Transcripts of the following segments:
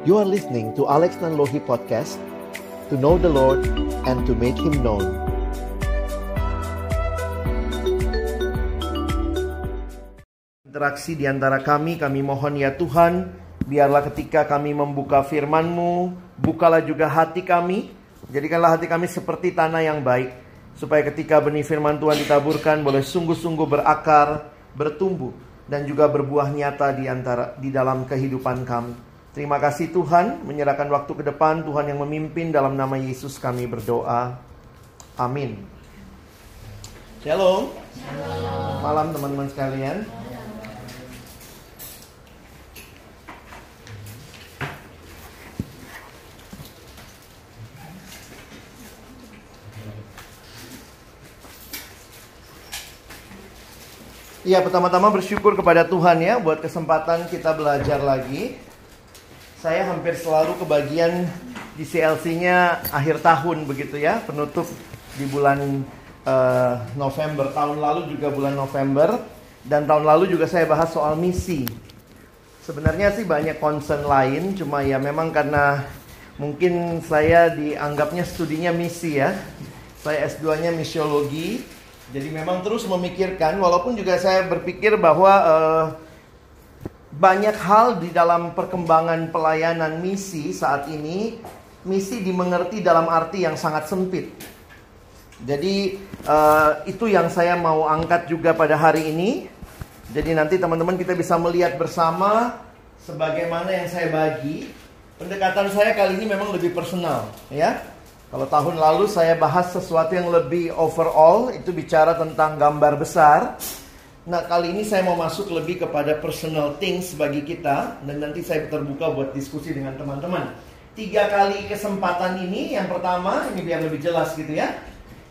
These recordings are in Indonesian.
You are listening to Alex Nanlohi Podcast To know the Lord and to make Him known. Interaksi di antara kami, kami mohon ya Tuhan Biarlah ketika kami membuka firman-Mu Bukalah juga hati kami. Jadikanlah hati kami seperti tanah yang baik Supaya ketika benih firman Tuhan ditaburkan Boleh sungguh-sungguh berakar, bertumbuh Dan juga berbuah nyata di antara di dalam kehidupan kami Terima kasih Tuhan, menyerahkan waktu ke depan Tuhan yang memimpin dalam nama Yesus kami berdoa. Amin. Shalom. Shalom. Malam teman-teman sekalian. Ya, pertama-tama bersyukur kepada Tuhan ya buat kesempatan kita belajar lagi saya hampir selalu kebagian di CLC-nya akhir tahun begitu ya, penutup di bulan uh, November. Tahun lalu juga bulan November dan tahun lalu juga saya bahas soal misi. Sebenarnya sih banyak concern lain, cuma ya memang karena mungkin saya dianggapnya studinya misi ya. Saya S2-nya misiologi. Jadi memang terus memikirkan walaupun juga saya berpikir bahwa uh, banyak hal di dalam perkembangan pelayanan misi saat ini, misi dimengerti dalam arti yang sangat sempit. Jadi uh, itu yang saya mau angkat juga pada hari ini. Jadi nanti teman-teman kita bisa melihat bersama sebagaimana yang saya bagi. Pendekatan saya kali ini memang lebih personal, ya. Kalau tahun lalu saya bahas sesuatu yang lebih overall, itu bicara tentang gambar besar. Nah kali ini saya mau masuk lebih kepada personal things bagi kita dan nanti saya terbuka buat diskusi dengan teman-teman. Tiga kali kesempatan ini, yang pertama ini biar lebih jelas gitu ya.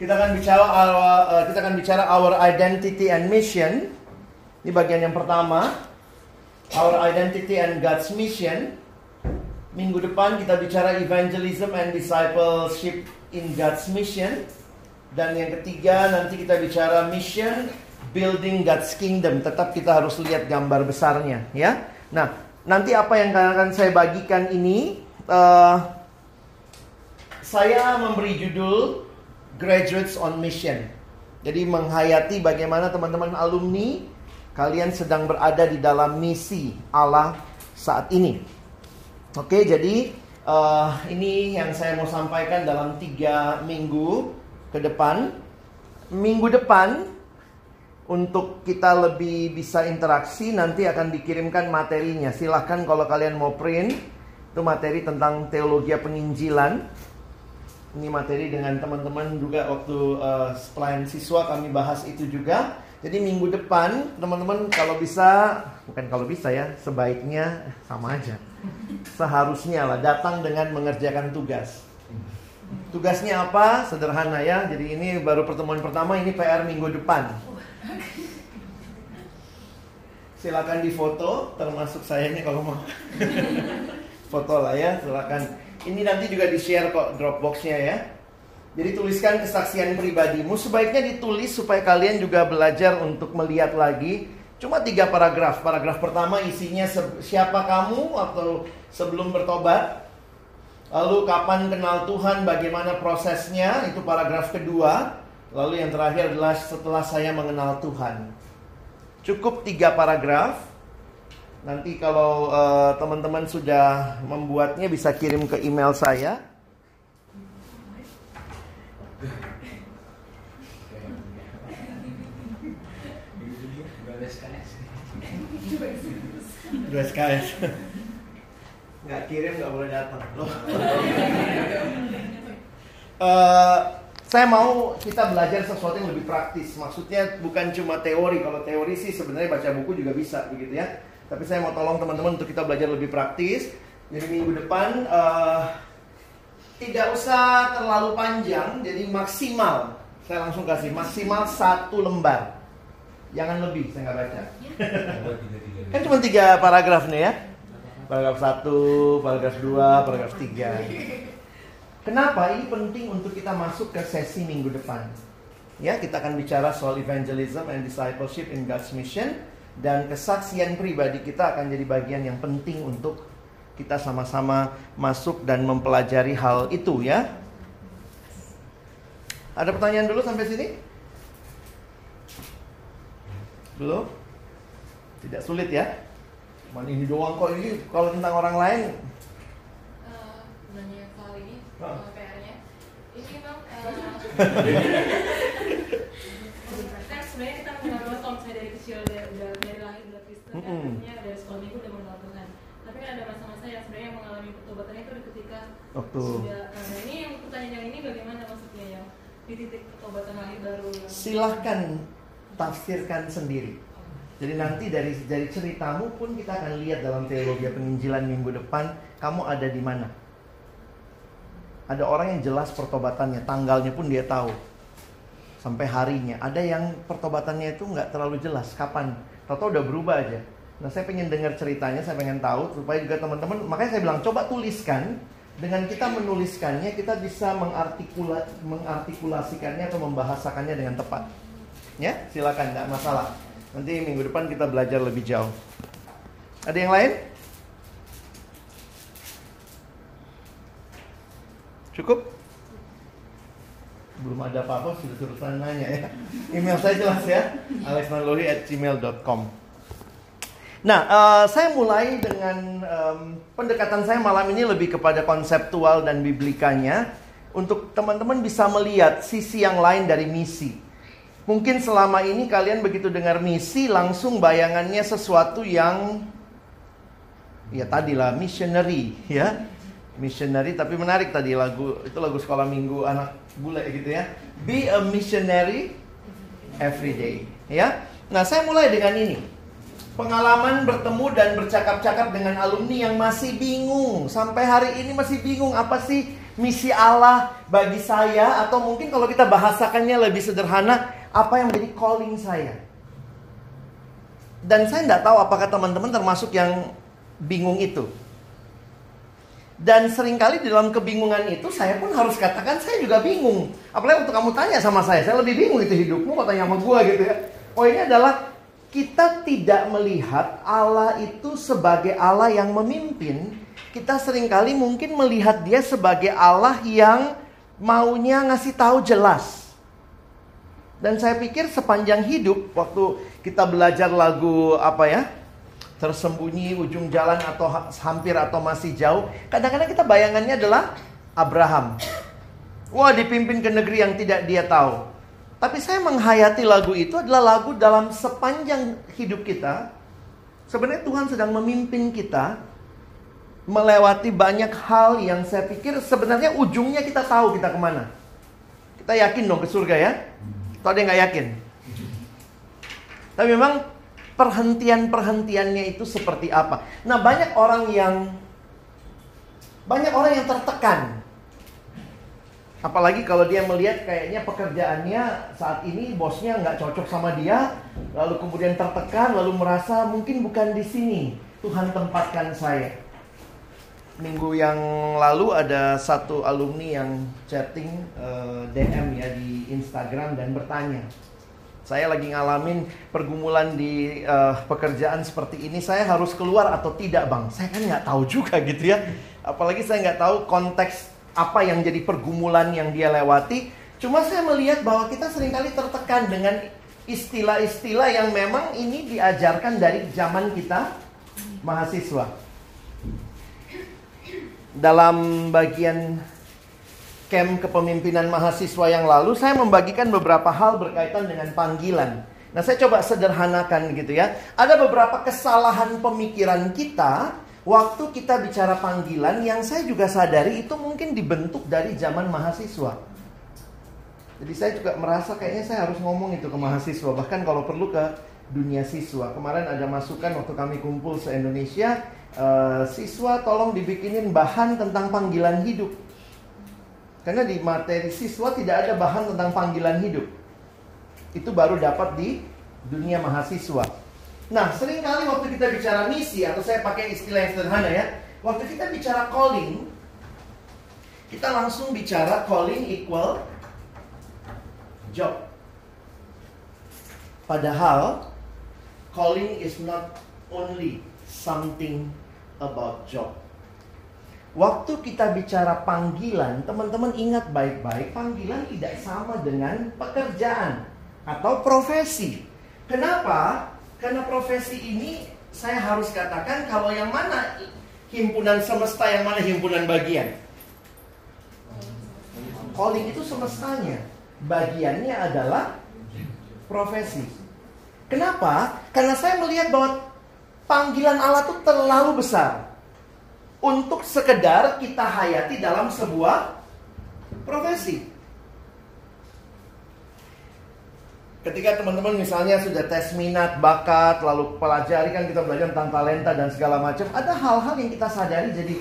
Kita akan bicara our, uh, kita akan bicara our identity and mission. Ini bagian yang pertama. Our identity and God's mission. Minggu depan kita bicara evangelism and discipleship in God's mission. Dan yang ketiga nanti kita bicara mission building God's kingdom, tetap kita harus lihat gambar besarnya, ya. Nah, nanti apa yang akan saya bagikan ini, uh, saya memberi judul Graduates on Mission. Jadi menghayati bagaimana teman-teman alumni kalian sedang berada di dalam misi Allah saat ini. Oke, jadi uh, ini yang saya mau sampaikan dalam tiga minggu ke depan. Minggu depan untuk kita lebih bisa interaksi nanti akan dikirimkan materinya. Silahkan kalau kalian mau print itu materi tentang teologi penginjilan. Ini materi dengan teman-teman juga waktu uh, pelayan siswa kami bahas itu juga. Jadi minggu depan teman-teman kalau bisa bukan kalau bisa ya sebaiknya sama aja. Seharusnya lah datang dengan mengerjakan tugas. Tugasnya apa? Sederhana ya. Jadi ini baru pertemuan pertama, ini PR minggu depan silakan difoto termasuk saya ini kalau mau. Foto lah ya silakan. Ini nanti juga di share kok Dropboxnya ya. Jadi tuliskan kesaksian pribadimu. Sebaiknya ditulis supaya kalian juga belajar untuk melihat lagi. Cuma tiga paragraf. Paragraf pertama isinya siapa kamu atau sebelum bertobat? Lalu kapan kenal Tuhan? Bagaimana prosesnya? Itu paragraf kedua lalu yang terakhir adalah setelah saya mengenal Tuhan Cukup tiga paragraf. Nanti kalau uh, teman-teman sudah membuatnya bisa kirim ke email saya. Dua SKS. Nggak kirim nggak boleh datang. uh, Saya mau kita belajar sesuatu yang lebih praktis. Maksudnya bukan cuma teori. Kalau teori sih sebenarnya baca buku juga bisa begitu ya. Tapi saya mau tolong teman-teman untuk kita belajar lebih praktis. Jadi minggu depan uh, tidak usah terlalu panjang. Jadi maksimal. Saya langsung kasih maksimal satu lembar. Jangan lebih, saya nggak baca. kan cuma tiga paragraf nih ya. Paragraf satu, paragraf dua, paragraf tiga. Kenapa ini penting untuk kita masuk ke sesi minggu depan? Ya, kita akan bicara soal evangelism and discipleship in God's mission dan kesaksian pribadi kita akan jadi bagian yang penting untuk kita sama-sama masuk dan mempelajari hal itu ya. Ada pertanyaan dulu sampai sini? Belum? Tidak sulit ya? Cuman ini doang kok ini kalau tentang orang lain. Uh, nanya soal ini, Ah. soal PR-nya. Ini bang, kan sebenarnya kita mengenal banget kalau misalnya dari kecil dari, udah dari lahir udah Kristen Mm-mm. artinya dari sekolah minggu udah mengenal Tuhan. Tapi kan ada masa-masa yang sebenarnya mengalami pertobatannya itu ketika Waktu sudah. Nah ini yang pertanyaan yang ini bagaimana maksudnya yang di titik pertobatan lahir baru yang silahkan tafsirkan sendiri. Jadi nanti dari dari ceritamu pun kita akan lihat dalam teologi penginjilan minggu depan kamu ada di mana. Ada orang yang jelas pertobatannya, tanggalnya pun dia tahu. Sampai harinya. Ada yang pertobatannya itu nggak terlalu jelas kapan. Tahu udah berubah aja. Nah saya pengen dengar ceritanya, saya pengen tahu supaya juga teman-teman. Makanya saya bilang coba tuliskan. Dengan kita menuliskannya kita bisa mengartikula, mengartikulasikannya atau membahasakannya dengan tepat. Ya, silakan, nggak masalah. Nanti minggu depan kita belajar lebih jauh. Ada yang lain? Cukup? Belum ada apa-apa, sudah suruh nanya ya. Email saya jelas ya, alexmanlori@gmail.com. Nah, eh, saya mulai dengan em, pendekatan saya malam ini lebih kepada konseptual dan biblikanya untuk teman-teman bisa melihat sisi yang lain dari misi. Mungkin selama ini kalian begitu dengar misi langsung bayangannya sesuatu yang ya tadilah missionary ya. Missionary tapi menarik tadi lagu itu lagu sekolah minggu anak bule gitu ya. Be a missionary every day ya. Nah, saya mulai dengan ini. Pengalaman bertemu dan bercakap-cakap dengan alumni yang masih bingung sampai hari ini masih bingung apa sih misi Allah bagi saya atau mungkin kalau kita bahasakannya lebih sederhana apa yang menjadi calling saya. Dan saya tidak tahu apakah teman-teman termasuk yang bingung itu. Dan sering kali di dalam kebingungan itu saya pun harus katakan saya juga bingung. Apalagi waktu kamu tanya sama saya, saya lebih bingung itu hidupmu kok tanya sama gua gitu ya. Oh ini adalah kita tidak melihat Allah itu sebagai Allah yang memimpin. Kita sering kali mungkin melihat dia sebagai Allah yang maunya ngasih tahu jelas. Dan saya pikir sepanjang hidup waktu kita belajar lagu apa ya? Tersembunyi ujung jalan atau ha- hampir atau masih jauh, kadang-kadang kita bayangannya adalah Abraham. Wah, dipimpin ke negeri yang tidak dia tahu. Tapi saya menghayati lagu itu adalah lagu dalam sepanjang hidup kita. Sebenarnya Tuhan sedang memimpin kita melewati banyak hal yang saya pikir sebenarnya ujungnya kita tahu kita ke mana. Kita yakin dong ke surga ya? Atau ada yang nggak yakin? Tapi memang perhentian-perhentiannya itu seperti apa? Nah banyak orang yang banyak orang yang tertekan. Apalagi kalau dia melihat kayaknya pekerjaannya saat ini bosnya nggak cocok sama dia, lalu kemudian tertekan, lalu merasa mungkin bukan di sini Tuhan tempatkan saya. Minggu yang lalu ada satu alumni yang chatting eh, DM ya di Instagram dan bertanya, saya lagi ngalamin pergumulan di eh, pekerjaan seperti ini, saya harus keluar atau tidak bang? Saya kan nggak tahu juga gitu ya. Apalagi saya nggak tahu konteks apa yang jadi pergumulan yang dia lewati. Cuma saya melihat bahwa kita sering kali tertekan dengan istilah-istilah yang memang ini diajarkan dari zaman kita mahasiswa. Dalam bagian camp kepemimpinan mahasiswa yang lalu, saya membagikan beberapa hal berkaitan dengan panggilan. Nah, saya coba sederhanakan gitu ya. Ada beberapa kesalahan pemikiran kita waktu kita bicara panggilan yang saya juga sadari itu mungkin dibentuk dari zaman mahasiswa. Jadi saya juga merasa kayaknya saya harus ngomong itu ke mahasiswa, bahkan kalau perlu ke dunia siswa. Kemarin ada masukan waktu kami kumpul se-Indonesia, eh, siswa tolong dibikinin bahan tentang panggilan hidup. Karena di materi siswa tidak ada bahan tentang panggilan hidup. Itu baru dapat di dunia mahasiswa. Nah, sering kali waktu kita bicara misi atau saya pakai istilah yang sederhana ya, waktu kita bicara calling, kita langsung bicara calling equal job. Padahal calling is not only something about job. Waktu kita bicara panggilan, teman-teman ingat baik-baik, panggilan tidak sama dengan pekerjaan atau profesi. Kenapa? Karena profesi ini saya harus katakan kalau yang mana himpunan semesta, yang mana himpunan bagian. Calling itu semestanya, bagiannya adalah profesi. Kenapa? Karena saya melihat bahwa panggilan Allah itu terlalu besar untuk sekedar kita hayati dalam sebuah profesi. Ketika teman-teman misalnya sudah tes minat, bakat, lalu pelajari kan kita belajar tentang talenta dan segala macam, ada hal-hal yang kita sadari jadi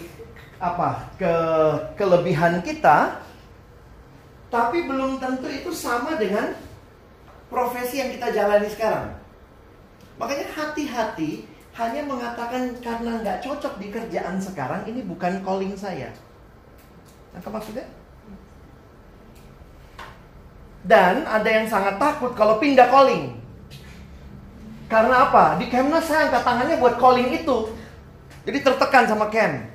apa ke kelebihan kita, tapi belum tentu itu sama dengan profesi yang kita jalani sekarang. Makanya hati-hati hanya mengatakan karena nggak cocok di kerjaan sekarang ini bukan calling saya. Nangkap maksudnya? Dan ada yang sangat takut kalau pindah calling. Karena apa? Di Kemnas saya angkat tangannya buat calling itu. Jadi tertekan sama Kem.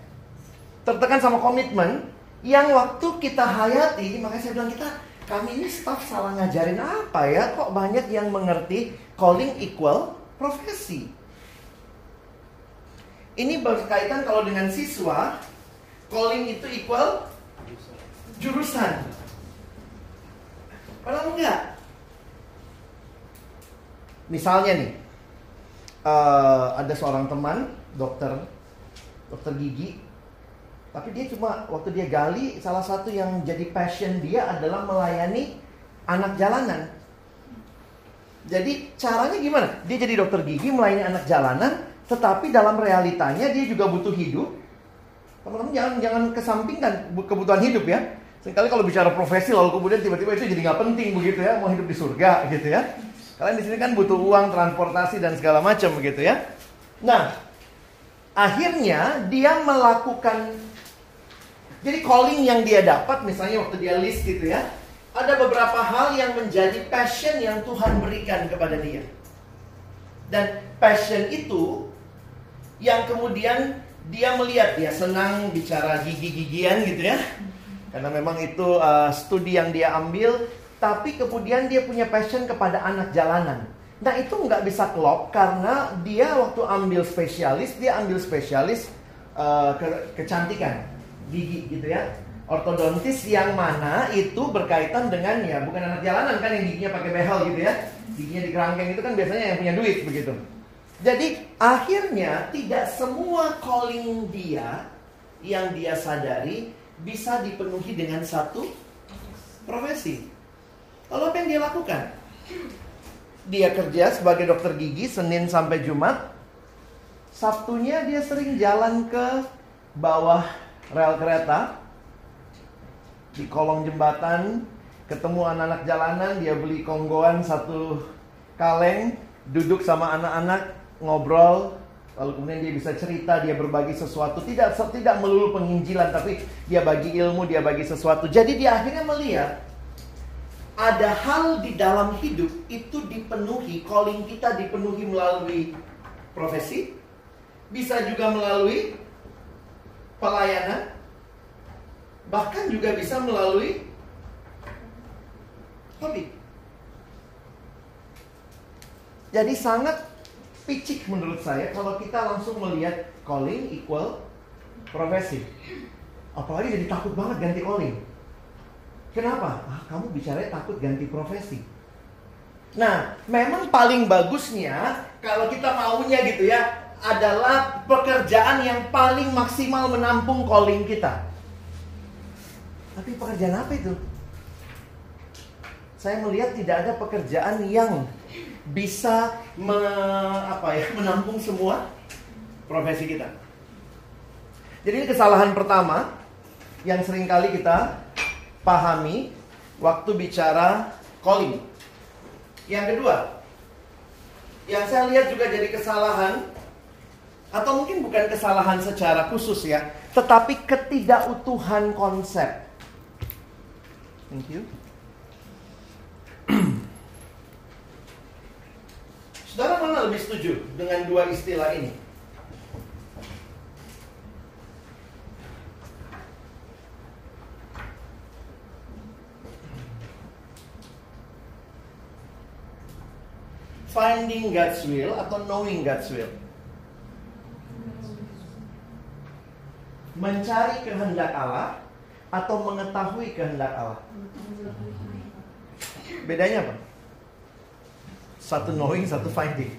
Tertekan sama komitmen yang waktu kita hayati, makanya saya bilang kita kami ini staff salah ngajarin apa ya? Kok banyak yang mengerti calling equal profesi. Ini berkaitan kalau dengan siswa, calling itu equal jurusan. Padahal enggak. Misalnya nih, uh, ada seorang teman dokter, dokter gigi, tapi dia cuma waktu dia gali salah satu yang jadi passion dia adalah melayani anak jalanan. Jadi caranya gimana? Dia jadi dokter gigi melayani anak jalanan, tetapi dalam realitanya dia juga butuh hidup. Teman-teman jangan jangan kesampingkan kebutuhan hidup ya. Sekali kalau bicara profesi lalu kemudian tiba-tiba itu jadi nggak penting begitu ya, mau hidup di surga gitu ya. Kalian di sini kan butuh uang, transportasi dan segala macam begitu ya. Nah, akhirnya dia melakukan jadi calling yang dia dapat misalnya waktu dia list gitu ya, ada beberapa hal yang menjadi passion yang Tuhan berikan kepada dia. Dan passion itu yang kemudian dia melihat dia senang bicara gigi-gigian gitu ya. Karena memang itu uh, studi yang dia ambil, tapi kemudian dia punya passion kepada anak jalanan. Nah itu nggak bisa klop karena dia waktu ambil spesialis, dia ambil spesialis uh, ke kecantikan gigi gitu ya. Ortodontis yang mana itu berkaitan dengan ya bukan anak jalanan kan yang giginya pakai behel gitu ya. Giginya di kerangkeng itu kan biasanya yang punya duit begitu. Jadi akhirnya tidak semua calling dia yang dia sadari bisa dipenuhi dengan satu profesi. Lalu apa yang dia lakukan? Dia kerja sebagai dokter gigi Senin sampai Jumat. Sabtunya dia sering jalan ke bawah rel kereta di kolong jembatan ketemu anak-anak jalanan dia beli konggoan satu kaleng duduk sama anak-anak ngobrol lalu kemudian dia bisa cerita dia berbagi sesuatu. Tidak tidak melulu penginjilan tapi dia bagi ilmu dia bagi sesuatu. Jadi dia akhirnya melihat ada hal di dalam hidup itu dipenuhi calling kita dipenuhi melalui profesi bisa juga melalui pelayanan bahkan juga bisa melalui hobi. Jadi sangat picik menurut saya kalau kita langsung melihat calling equal profesi. Apalagi jadi takut banget ganti calling. Kenapa? Ah, kamu bicara takut ganti profesi. Nah, memang paling bagusnya kalau kita maunya gitu ya adalah pekerjaan yang paling maksimal menampung calling kita. Tapi pekerjaan apa itu? Saya melihat tidak ada pekerjaan yang bisa me, apa ya, menampung semua profesi kita. Jadi ini kesalahan pertama yang sering kali kita pahami waktu bicara calling. Yang kedua, yang saya lihat juga jadi kesalahan atau mungkin bukan kesalahan secara khusus ya, tetapi ketidakutuhan konsep. Thank you. Saudara mana lebih setuju dengan dua istilah ini? Finding God's will atau knowing God's will? Mencari kehendak Allah atau mengetahui kehendak Allah? Bedanya apa? Satu knowing, satu finding.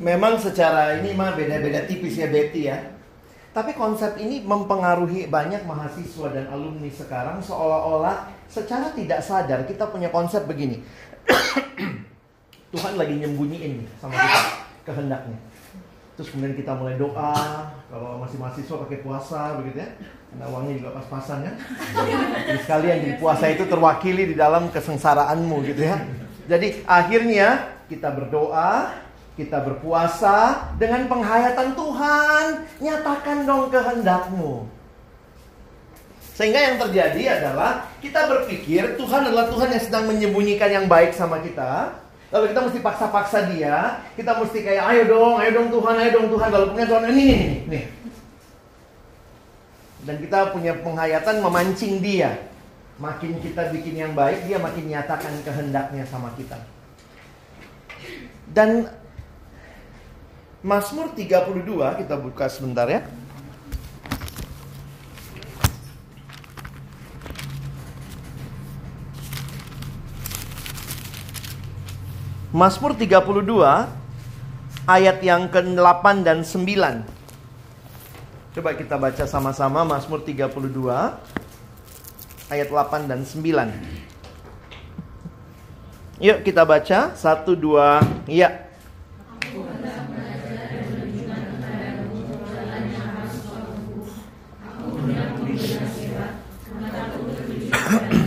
Memang secara ini mah beda-beda tipis ya Betty ya. Tapi konsep ini mempengaruhi banyak mahasiswa dan alumni sekarang seolah-olah secara tidak sadar kita punya konsep begini. Tuhan lagi nyembunyiin sama kita kehendaknya. Terus kemudian kita mulai doa, kalau masih mahasiswa pakai puasa begitu ya. Karena uangnya juga pas-pasan kan. Jadi sekalian di puasa itu terwakili di dalam kesengsaraanmu gitu ya. Jadi akhirnya kita berdoa, kita berpuasa dengan penghayatan Tuhan, nyatakan dong kehendakmu. Sehingga yang terjadi adalah kita berpikir Tuhan adalah Tuhan yang sedang menyembunyikan yang baik sama kita. Lalu kita mesti paksa-paksa dia, kita mesti kayak ayo dong, ayo dong Tuhan, ayo dong Tuhan. Lalu punya Tuhan ini, ini, ini. Dan kita punya penghayatan memancing dia. Makin kita bikin yang baik, dia makin nyatakan kehendaknya sama kita. Dan Mazmur 32 kita buka sebentar ya. Mazmur 32 ayat yang ke-8 dan 9. Coba kita baca sama-sama Mazmur 32 ayat 8 dan 9. Yuk kita baca 1 2 ya. Perhatikan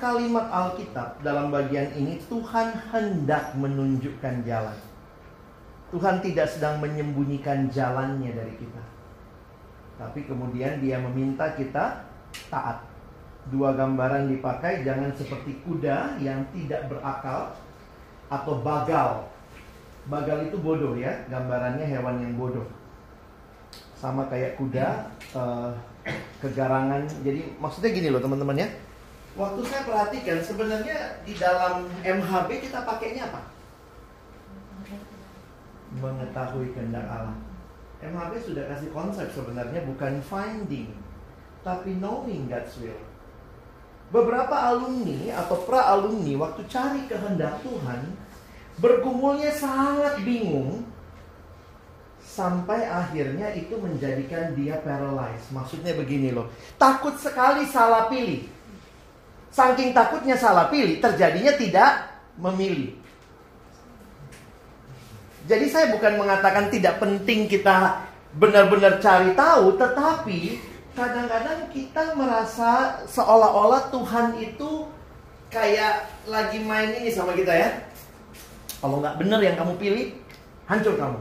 kalimat Alkitab dalam bagian ini Tuhan hendak menunjukkan jalan. Tuhan tidak sedang menyembunyikan jalannya dari kita. Tapi kemudian dia meminta kita taat. Dua gambaran dipakai jangan seperti kuda yang tidak berakal atau bagal. Bagal itu bodoh ya, gambarannya hewan yang bodoh. Sama kayak kuda eh, kegarangan. Jadi maksudnya gini loh teman-teman ya waktu saya perhatikan sebenarnya di dalam MHB kita pakainya apa? Mengetahui kehendak Allah. MHB sudah kasih konsep sebenarnya bukan finding, tapi knowing God's will. Beberapa alumni atau pra alumni waktu cari kehendak Tuhan bergumulnya sangat bingung sampai akhirnya itu menjadikan dia paralyzed. Maksudnya begini loh, takut sekali salah pilih. Saking takutnya salah pilih, terjadinya tidak memilih. Jadi saya bukan mengatakan tidak penting kita benar-benar cari tahu, tetapi kadang-kadang kita merasa seolah-olah Tuhan itu kayak lagi main ini sama kita ya. Kalau nggak benar yang kamu pilih, hancur kamu.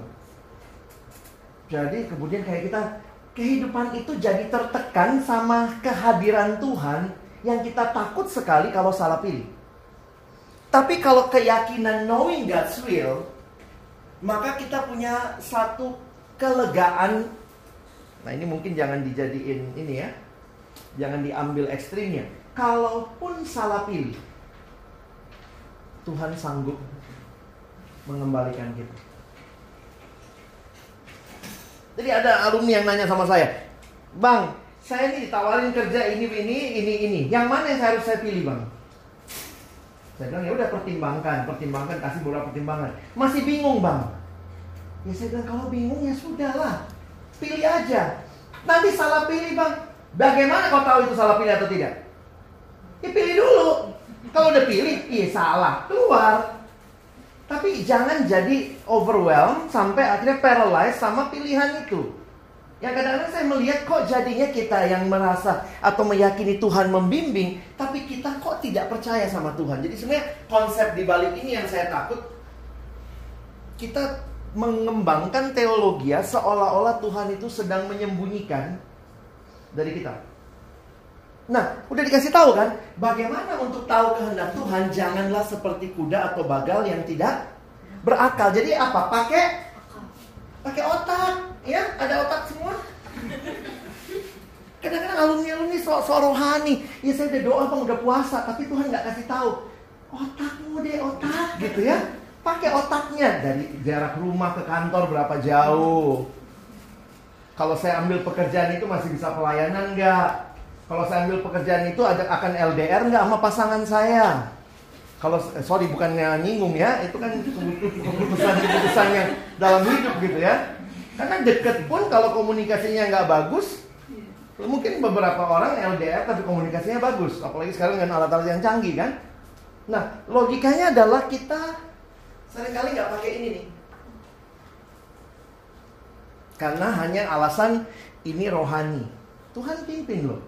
Jadi kemudian kayak kita kehidupan itu jadi tertekan sama kehadiran Tuhan yang kita takut sekali kalau salah pilih. Tapi kalau keyakinan knowing God's will, maka kita punya satu kelegaan. Nah ini mungkin jangan dijadiin ini ya, jangan diambil ekstrimnya. Kalaupun salah pilih, Tuhan sanggup mengembalikan kita. Jadi ada alumni yang nanya sama saya, Bang, saya ini ditawarin kerja ini ini ini ini. Yang mana yang harus saya pilih, Bang? Saya bilang ya udah pertimbangkan, pertimbangkan, kasih beberapa pertimbangan. Masih bingung, Bang. Ya saya bilang kalau bingung ya sudahlah. Pilih aja. Nanti salah pilih, Bang. Bagaimana kau tahu itu salah pilih atau tidak? Ya pilih dulu. Kalau udah pilih, iya salah, keluar. Tapi jangan jadi overwhelmed sampai akhirnya paralyzed sama pilihan itu. Yang kadang-kadang saya melihat kok jadinya kita yang merasa atau meyakini Tuhan membimbing, tapi kita kok tidak percaya sama Tuhan. Jadi sebenarnya konsep di balik ini yang saya takut kita mengembangkan teologi ya seolah-olah Tuhan itu sedang menyembunyikan dari kita. Nah, udah dikasih tahu kan, bagaimana untuk tahu kehendak Tuhan? Janganlah seperti kuda atau bagal yang tidak berakal. Jadi apa? Pakai pakai otak, ya? Ada otak semua. Kadang-kadang alumni-alumni so, so rohani, ya saya udah doa bang, udah puasa, tapi Tuhan nggak kasih tahu. Otakmu deh, otak gitu ya. Pakai otaknya dari jarak rumah ke kantor berapa jauh. Kalau saya ambil pekerjaan itu masih bisa pelayanan nggak? Kalau saya ambil pekerjaan itu ada akan LDR nggak sama pasangan saya? Kalau sorry bukannya nyinggung ya, itu kan keputusan-keputusan yang dalam hidup gitu ya. Karena deket pun kalau komunikasinya nggak bagus, mungkin beberapa orang LDR tapi komunikasinya bagus, apalagi sekarang dengan alat-alat yang canggih kan. Nah logikanya adalah kita sering kali nggak pakai ini nih. Karena hanya alasan ini rohani. Tuhan pimpin loh.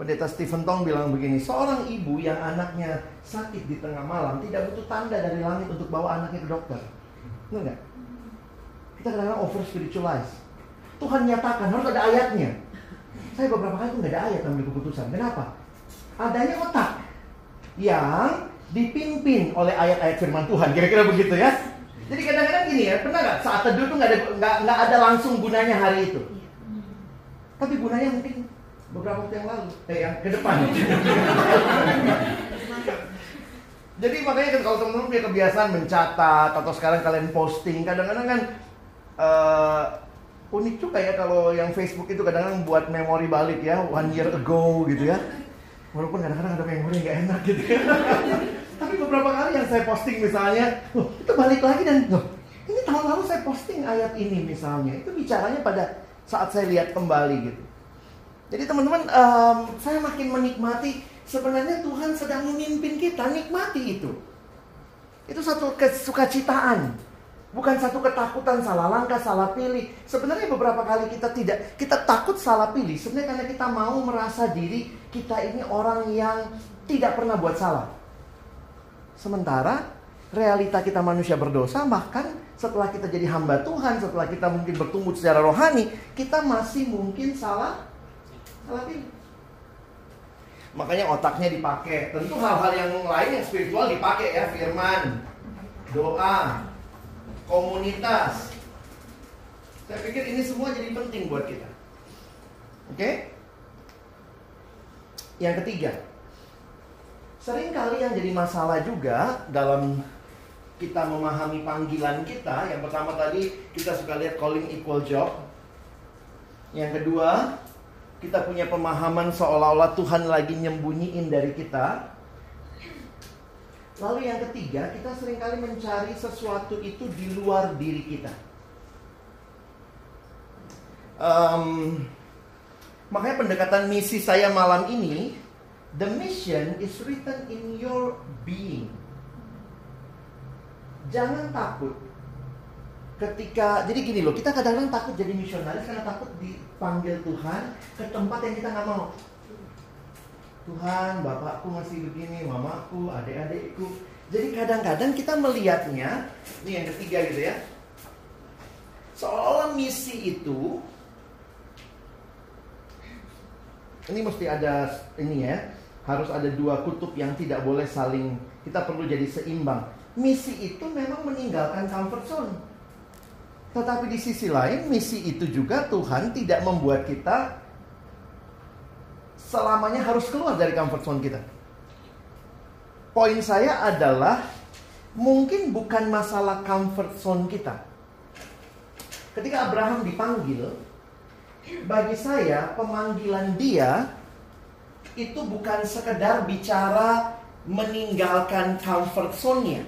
Pendeta Stephen Tong bilang begini, seorang ibu yang anaknya sakit di tengah malam tidak butuh tanda dari langit untuk bawa anaknya ke dokter. Enggak? Kita kadang-kadang over spiritualize. Tuhan nyatakan harus ada ayatnya. Saya beberapa kali tuh nggak ada ayat ambil keputusan. Kenapa? Adanya otak yang dipimpin oleh ayat-ayat firman Tuhan. Kira-kira begitu ya. Jadi kadang-kadang gini ya, pernah nggak saat teduh tuh nggak ada nggak ada langsung gunanya hari itu. Tapi gunanya mungkin beberapa waktu yang lalu, eh yang ke depan. Jadi makanya kan kalau teman-teman punya kebiasaan mencatat atau sekarang kalian posting, kadang-kadang kan uh, unik juga ya kalau yang Facebook itu kadang-kadang buat memori balik ya, one year ago gitu ya. Walaupun kadang-kadang ada memori nggak enak gitu ya. Tapi beberapa kali yang saya posting misalnya, itu balik lagi dan loh, ini tahun lalu saya posting ayat ini misalnya. Itu bicaranya pada saat saya lihat kembali gitu. Jadi teman-teman, um, saya makin menikmati sebenarnya Tuhan sedang memimpin kita, nikmati itu. Itu satu kesukacitaan. Bukan satu ketakutan salah langkah, salah pilih. Sebenarnya beberapa kali kita tidak, kita takut salah pilih. Sebenarnya karena kita mau merasa diri kita ini orang yang tidak pernah buat salah. Sementara realita kita manusia berdosa, bahkan setelah kita jadi hamba Tuhan, setelah kita mungkin bertumbuh secara rohani, kita masih mungkin salah salah pilih. Makanya otaknya dipakai. Tentu hal-hal yang lain yang spiritual dipakai ya, firman, doa, komunitas. Saya pikir ini semua jadi penting buat kita. Oke? Yang ketiga, sering kali yang jadi masalah juga dalam kita memahami panggilan kita. Yang pertama tadi kita suka lihat calling equal job. Yang kedua, kita punya pemahaman seolah-olah Tuhan lagi nyembunyiin dari kita. Lalu yang ketiga, kita sering kali mencari sesuatu itu di luar diri kita. Um, makanya pendekatan misi saya malam ini, the mission is written in your being. Jangan takut ketika jadi gini loh kita kadang-kadang takut jadi misionaris karena takut dipanggil Tuhan ke tempat yang kita nggak mau Tuhan bapakku masih begini mamaku adik-adikku. Jadi kadang-kadang kita melihatnya ini yang ketiga gitu ya. Seolah misi itu ini mesti ada ini ya harus ada dua kutub yang tidak boleh saling kita perlu jadi seimbang. Misi itu memang meninggalkan comfort zone. Tetapi di sisi lain, misi itu juga Tuhan tidak membuat kita selamanya harus keluar dari comfort zone kita. Poin saya adalah mungkin bukan masalah comfort zone kita. Ketika Abraham dipanggil, bagi saya pemanggilan dia itu bukan sekedar bicara meninggalkan comfort zone-nya.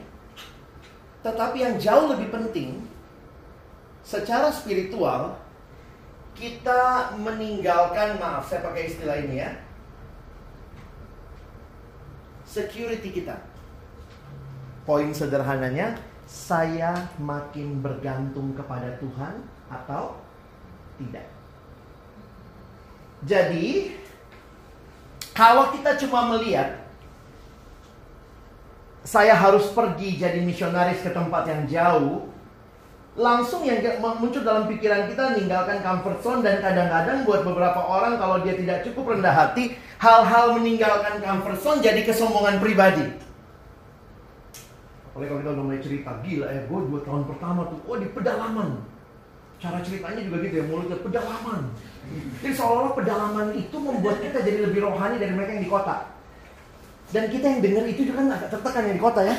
Tetapi yang jauh lebih penting, secara spiritual kita meninggalkan maaf saya pakai istilah ini ya. Security kita. Poin sederhananya saya makin bergantung kepada Tuhan atau tidak? Jadi kalau kita cuma melihat saya harus pergi jadi misionaris ke tempat yang jauh langsung yang muncul dalam pikiran kita meninggalkan comfort zone dan kadang-kadang buat beberapa orang kalau dia tidak cukup rendah hati, hal-hal meninggalkan comfort zone jadi kesombongan pribadi. Oleh kalau kita udah mulai cerita, gila ya, gue dua tahun pertama tuh, oh di pedalaman. Cara ceritanya juga gitu ya, mulutnya pedalaman. Jadi seolah-olah pedalaman itu membuat kita jadi lebih rohani dari mereka yang di kota. Dan kita yang dengar itu juga kan agak tertekan yang di kota ya.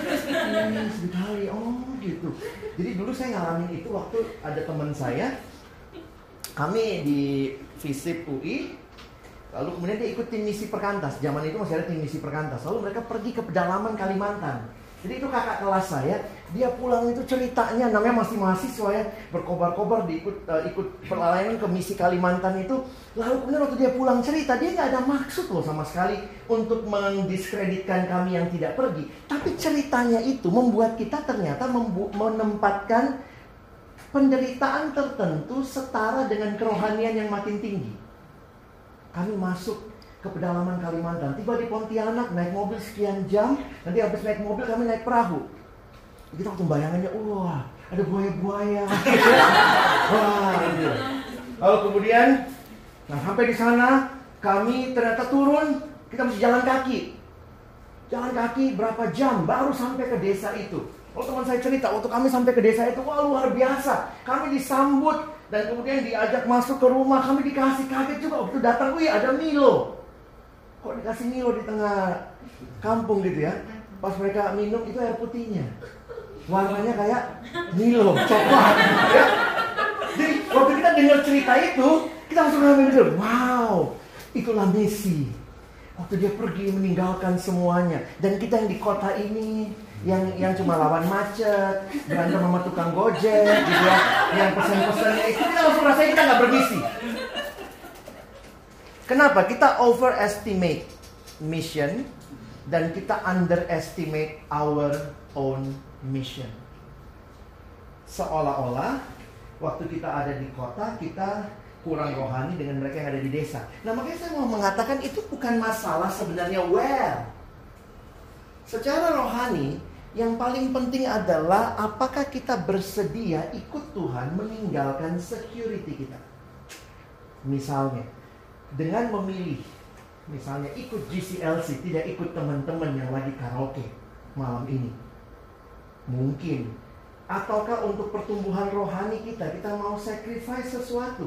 Sekali, oh gitu. Jadi dulu saya ngalamin itu waktu ada teman saya, kami di FISIP UI, lalu kemudian dia ikut tim misi perkantas. Zaman itu masih ada tim misi perkantas. Lalu mereka pergi ke pedalaman Kalimantan. Jadi itu kakak kelas saya, dia pulang itu ceritanya namanya masih mahasiswa ya, berkobar-kobar diikut uh, ikut pelayanan ke misi Kalimantan itu. Lalu kemudian waktu dia pulang cerita, dia nggak ada maksud loh sama sekali untuk mendiskreditkan kami yang tidak pergi. Tapi ceritanya itu membuat kita ternyata menempatkan penderitaan tertentu setara dengan kerohanian yang makin tinggi. Kami masuk ke pedalaman Kalimantan, tiba di Pontianak naik mobil sekian jam, nanti habis naik mobil kami naik perahu. Kita waktu bayangannya, wah ada buaya-buaya. wah. Lalu kemudian, nah sampai di sana kami ternyata turun, kita mesti jalan kaki. Jalan kaki berapa jam baru sampai ke desa itu. Oh teman saya cerita, waktu kami sampai ke desa itu, wah luar biasa. Kami disambut dan kemudian diajak masuk ke rumah. Kami dikasih kaget juga waktu datang, wih ada Milo. Kok dikasih Milo di tengah kampung gitu ya? Pas mereka minum itu air putihnya. Warnanya kayak Milo, coklat. Ya. Jadi waktu kita dengar cerita itu, kita langsung ngambil mikir, wow, itulah misi. Waktu dia pergi meninggalkan semuanya. Dan kita yang di kota ini, yang yang cuma lawan macet, berantem sama tukang gojek, gitu ya, yang pesan-pesannya itu kita langsung rasanya kita nggak bermisi. Kenapa? Kita overestimate mission dan kita underestimate our own mission. Seolah-olah waktu kita ada di kota kita kurang rohani dengan mereka yang ada di desa. Nah makanya saya mau mengatakan itu bukan masalah sebenarnya where. Secara rohani yang paling penting adalah apakah kita bersedia ikut Tuhan meninggalkan security kita. Misalnya, dengan memilih, misalnya ikut GCLC, tidak ikut teman-teman yang lagi karaoke malam ini. Mungkin. Ataukah untuk pertumbuhan rohani kita, kita mau sacrifice sesuatu.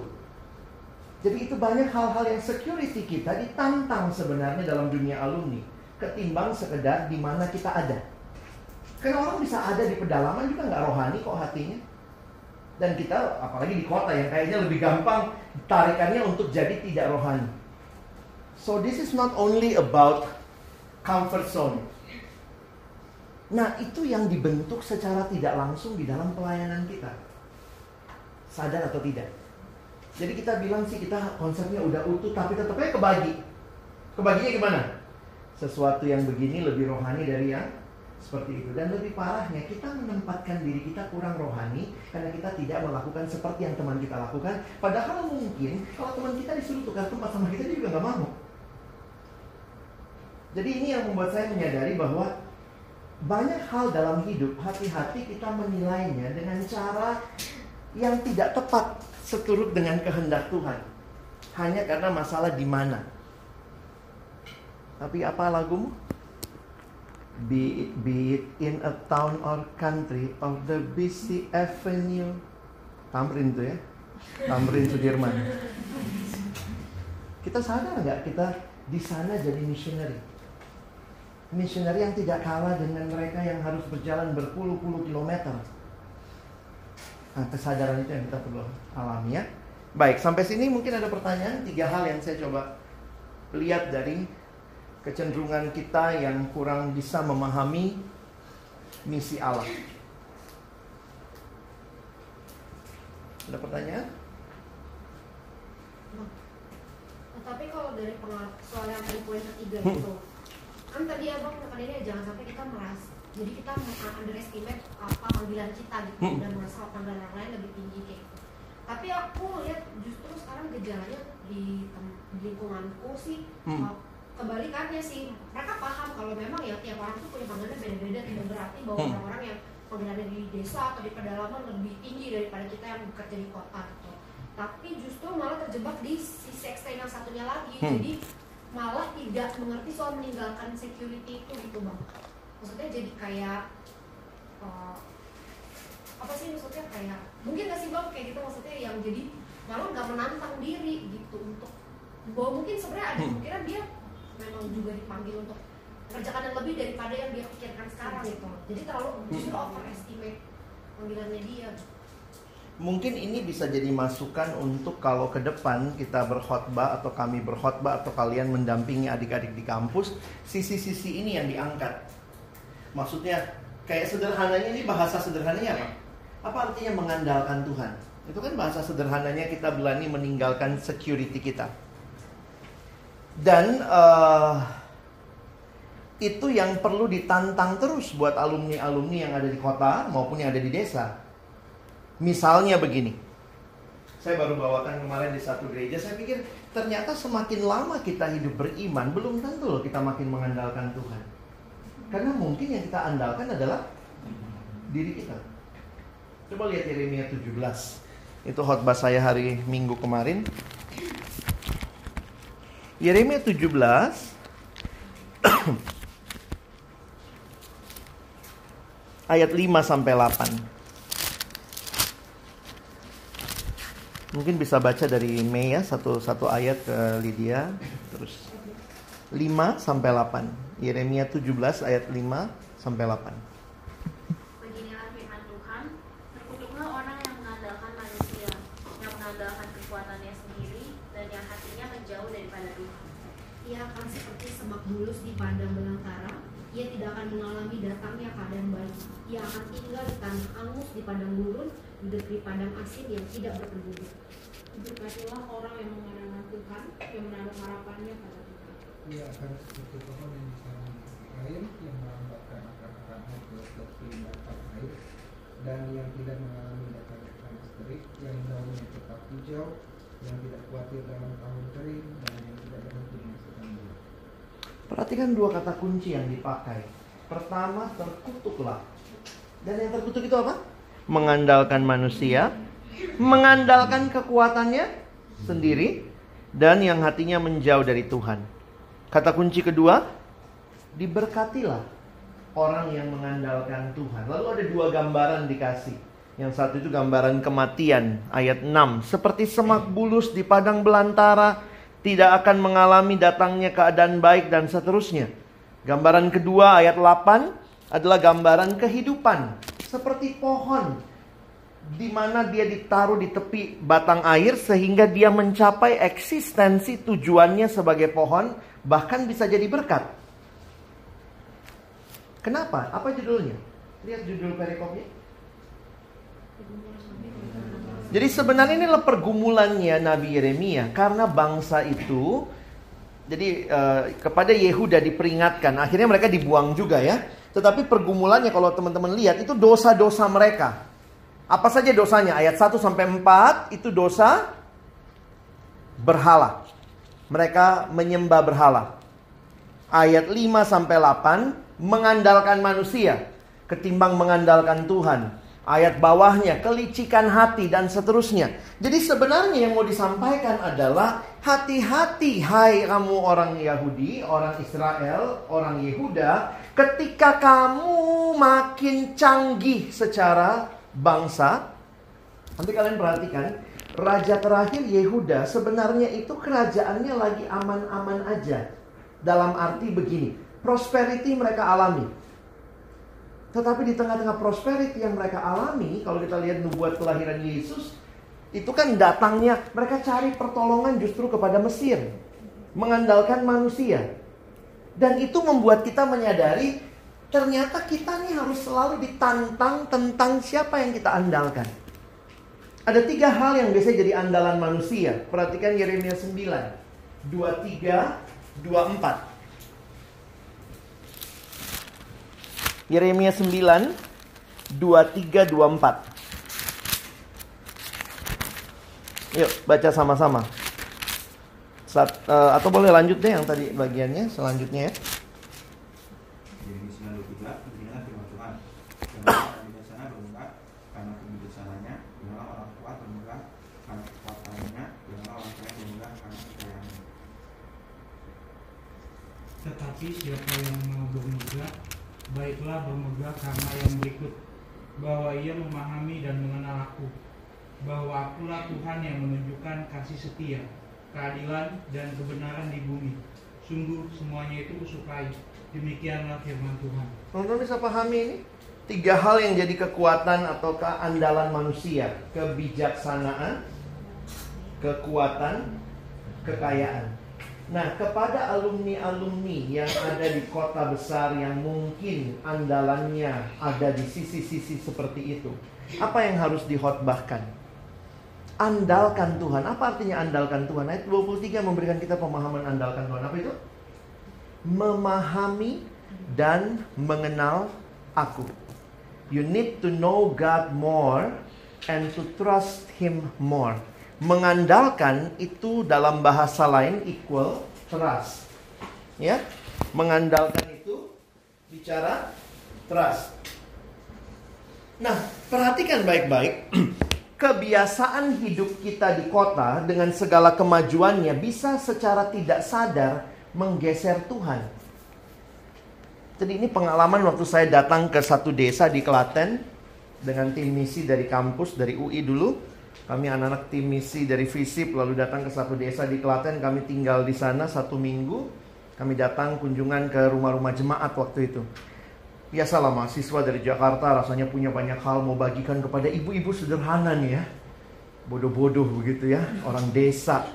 Jadi itu banyak hal-hal yang security kita ditantang sebenarnya dalam dunia alumni. Ketimbang sekedar di mana kita ada. Karena orang bisa ada di pedalaman juga nggak rohani kok hatinya. Dan kita apalagi di kota yang kayaknya lebih gampang tarikannya untuk jadi tidak rohani. So this is not only about comfort zone. Nah itu yang dibentuk secara tidak langsung di dalam pelayanan kita. Sadar atau tidak? Jadi kita bilang sih kita konsepnya udah utuh tapi tetapnya kebagi. Kebaginya gimana? Sesuatu yang begini lebih rohani dari yang seperti itu. Dan lebih parahnya kita menempatkan diri kita kurang rohani karena kita tidak melakukan seperti yang teman kita lakukan. Padahal mungkin kalau teman kita disuruh tukar tempat sama kita dia juga nggak mau. Jadi ini yang membuat saya menyadari bahwa banyak hal dalam hidup hati-hati kita menilainya dengan cara yang tidak tepat seturut dengan kehendak Tuhan. Hanya karena masalah di mana. Tapi apa lagumu be it, be it in a town or country of the busy avenue. Tamrin tuh ya. Tamrin Sudirman. Kita sadar nggak kita di sana jadi missionary? Missionary yang tidak kalah dengan mereka yang harus berjalan berpuluh-puluh kilometer. Nah kesadaran itu yang kita perlu alami ya. Baik sampai sini mungkin ada pertanyaan tiga hal yang saya coba lihat dari kecenderungan kita yang kurang bisa memahami misi Allah. Ada pertanyaan? Nah, tapi kalau dari soal yang tadi poin ketiga Hmm. itu, kan tadi abang nekannya jangan sampai kita merasa, jadi kita underestimate apa panggilan kita gitu Hmm. dan merasa panggilan orang lain lebih tinggi kayak gitu. Tapi aku lihat justru sekarang gejalanya di, di lingkunganku sih Hmm. Kebalikannya sih mereka paham kalau memang ya tiap orang tuh punya panggilan beda-beda tidak berarti bahwa Hmm. orang-orang yang panggilannya di desa atau di pedalaman lebih tinggi daripada kita yang bekerja di kota gitu tapi justru malah terjebak di sisi ekstrem yang satunya lagi Hmm. jadi malah tidak mengerti soal meninggalkan security itu gitu bang maksudnya jadi kayak uh, apa sih maksudnya kayak mungkin gak sih bang kayak gitu maksudnya yang jadi malah nggak menantang diri gitu untuk bahwa mungkin sebenarnya ada Hmm. kemungkinan dia memang juga dipanggil untuk mengerjakan yang lebih daripada yang dia pikirkan sekarang gitu jadi terlalu justru overestimate panggilannya dia Mungkin ini bisa jadi masukan untuk kalau ke depan kita berkhotbah atau kami berkhotbah atau kalian mendampingi adik-adik di kampus, sisi-sisi ini yang diangkat. Maksudnya kayak sederhananya ini bahasa sederhananya apa? Apa artinya mengandalkan Tuhan? Itu kan bahasa sederhananya kita berani meninggalkan security kita. Dan eh, itu yang perlu ditantang terus buat alumni-alumni yang ada di kota maupun yang ada di desa. Misalnya begini, saya baru bawakan kemarin di satu gereja, saya pikir ternyata semakin lama kita hidup beriman, belum tentu loh kita makin mengandalkan Tuhan. Karena mungkin yang kita andalkan adalah diri kita. Coba lihat Yeremia 17. Itu khotbah saya hari Minggu kemarin. Yeremia 17 ayat 5 sampai 8. Mungkin bisa baca dari Mei ya, satu satu ayat ke Lydia, terus 5 sampai 8. Yeremia 17 ayat 5 sampai 8. Beginilah firman Tuhan, terkutuklah orang yang mengandalkan manusia, yang mengandalkan kekuatannya sendiri, dan yang hatinya menjauh daripada Tuhan. ia akan seperti semak bulus di padang belantara ia tidak akan mengalami datangnya keadaan baik ia akan tanah angus di padang gurun di negeri padang asin yang tidak berpenduduk Berkatilah orang yang mengandalkan Tuhan, yang menaruh harapannya pada Tuhan. Ia akan seperti pohon yang ditanam air yang melambatkan akar-akarnya ke tepi dapat air dan yang tidak mengalami datangnya panas terik, yang daunnya tetap hijau, yang tidak khawatir dalam tahun kering dan yang tidak berhenti menghasilkan buah. Perhatikan dua kata kunci yang dipakai. Pertama, terkutuklah. Dan yang terkutuk itu apa? Mengandalkan manusia, mengandalkan kekuatannya sendiri, dan yang hatinya menjauh dari Tuhan. Kata kunci kedua, diberkatilah orang yang mengandalkan Tuhan. Lalu ada dua gambaran dikasih. Yang satu itu gambaran kematian, ayat 6. Seperti semak bulus di padang belantara, tidak akan mengalami datangnya keadaan baik dan seterusnya. Gambaran kedua ayat 8 adalah gambaran kehidupan. Seperti pohon di mana dia ditaruh di tepi batang air sehingga dia mencapai eksistensi tujuannya sebagai pohon bahkan bisa jadi berkat. Kenapa? Apa judulnya? Lihat judul perikopnya. Jadi sebenarnya ini pergumulannya Nabi Yeremia karena bangsa itu jadi eh, kepada Yehuda diperingatkan, akhirnya mereka dibuang juga ya. Tetapi pergumulannya kalau teman-teman lihat itu dosa-dosa mereka. Apa saja dosanya? Ayat 1 sampai 4 itu dosa berhala. Mereka menyembah berhala. Ayat 5 sampai 8 mengandalkan manusia ketimbang mengandalkan Tuhan. Ayat bawahnya kelicikan hati dan seterusnya. Jadi sebenarnya yang mau disampaikan adalah hati-hati hai kamu orang Yahudi, orang Israel, orang Yehuda, ketika kamu makin canggih secara bangsa. Nanti kalian perhatikan, raja terakhir Yehuda sebenarnya itu kerajaannya lagi aman-aman aja. Dalam arti begini, prosperity mereka alami. Tetapi di tengah-tengah prosperity yang mereka alami, kalau kita lihat nubuat kelahiran Yesus, itu kan datangnya mereka cari pertolongan justru kepada Mesir, mengandalkan manusia. Dan itu membuat kita menyadari ternyata kita nih harus selalu ditantang tentang siapa yang kita andalkan. Ada tiga hal yang biasanya jadi andalan manusia. Perhatikan Yeremia 9, 23, 24. Yeremia 9 23 24. Yuk baca sama-sama. Sat, eh, atau boleh lanjut deh yang tadi bagiannya selanjutnya ya. Yeremia 9:23 beginilah firman Tuhan. Janganlah orang bijaksana bermegah karena kebijaksananya, janganlah orang kuat bermegah karena kekuatannya, janganlah orang kaya bermegah karena kekayaannya. Tetapi siapa yang mau bermegah, baiklah bermegah karena yang berikut bahwa ia memahami dan mengenal aku bahwa akulah Tuhan yang menunjukkan kasih setia keadilan dan kebenaran di bumi sungguh semuanya itu kusukai demikianlah firman Tuhan Teman-teman bisa pahami ini? Tiga hal yang jadi kekuatan atau keandalan manusia. Kebijaksanaan, kekuatan, kekayaan. Nah, kepada alumni-alumni yang ada di kota besar yang mungkin andalannya ada di sisi-sisi seperti itu. Apa yang harus dihotbahkan? Andalkan Tuhan. Apa artinya andalkan Tuhan? Ayat 23 memberikan kita pemahaman andalkan Tuhan. Apa itu? Memahami dan mengenal aku. You need to know God more and to trust Him more. Mengandalkan itu dalam bahasa lain equal trust. Ya, mengandalkan itu bicara trust. Nah, perhatikan baik-baik. Kebiasaan hidup kita di kota dengan segala kemajuannya bisa secara tidak sadar menggeser Tuhan. Jadi ini pengalaman waktu saya datang ke satu desa di Klaten dengan tim misi dari kampus dari UI dulu. Kami anak-anak tim misi dari FISIP lalu datang ke satu desa di Klaten. Kami tinggal di sana satu minggu. Kami datang kunjungan ke rumah-rumah jemaat waktu itu. Biasalah mahasiswa dari Jakarta rasanya punya banyak hal mau bagikan kepada ibu-ibu sederhana nih ya. Bodoh-bodoh begitu ya, orang desa.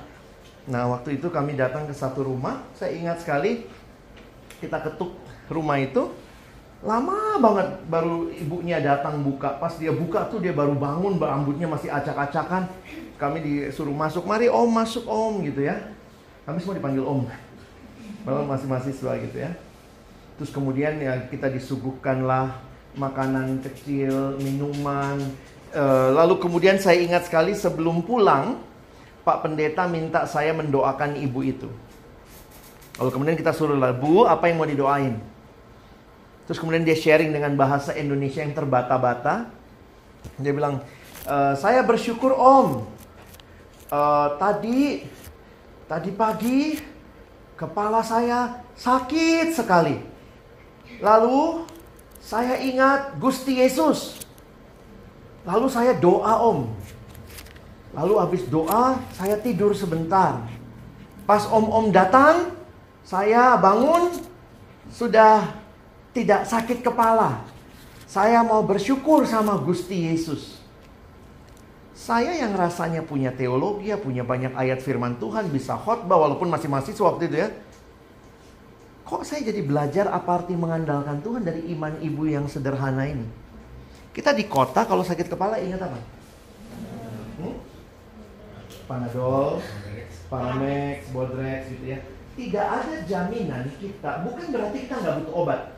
Nah waktu itu kami datang ke satu rumah, saya ingat sekali kita ketuk rumah itu lama banget baru ibunya datang buka. Pas dia buka tuh dia baru bangun rambutnya masih acak-acakan. Kami disuruh masuk mari om masuk om gitu ya. Kami semua dipanggil om. Malah masih mahasiswa gitu ya. Terus kemudian ya kita disuguhkanlah makanan kecil minuman. Eh, lalu kemudian saya ingat sekali sebelum pulang Pak Pendeta minta saya mendoakan ibu itu. Lalu kemudian kita suruh lah, Bu, apa yang mau didoain? Terus kemudian dia sharing dengan bahasa Indonesia yang terbata-bata. Dia bilang, e, saya bersyukur Om. E, tadi, tadi pagi kepala saya sakit sekali. Lalu saya ingat Gusti Yesus. Lalu saya doa Om. Lalu habis doa saya tidur sebentar. Pas om-om datang, saya bangun sudah tidak sakit kepala. Saya mau bersyukur sama Gusti Yesus. Saya yang rasanya punya teologi, ya, punya banyak ayat firman Tuhan, bisa khotbah walaupun masih mahasiswa waktu itu ya. Kok saya jadi belajar apa arti mengandalkan Tuhan dari iman ibu yang sederhana ini? Kita di kota kalau sakit kepala ingat apa? Hmm? Panadol, Paramex, Bodrex gitu ya. Tidak ada jaminan kita, bukan berarti kita nggak butuh obat.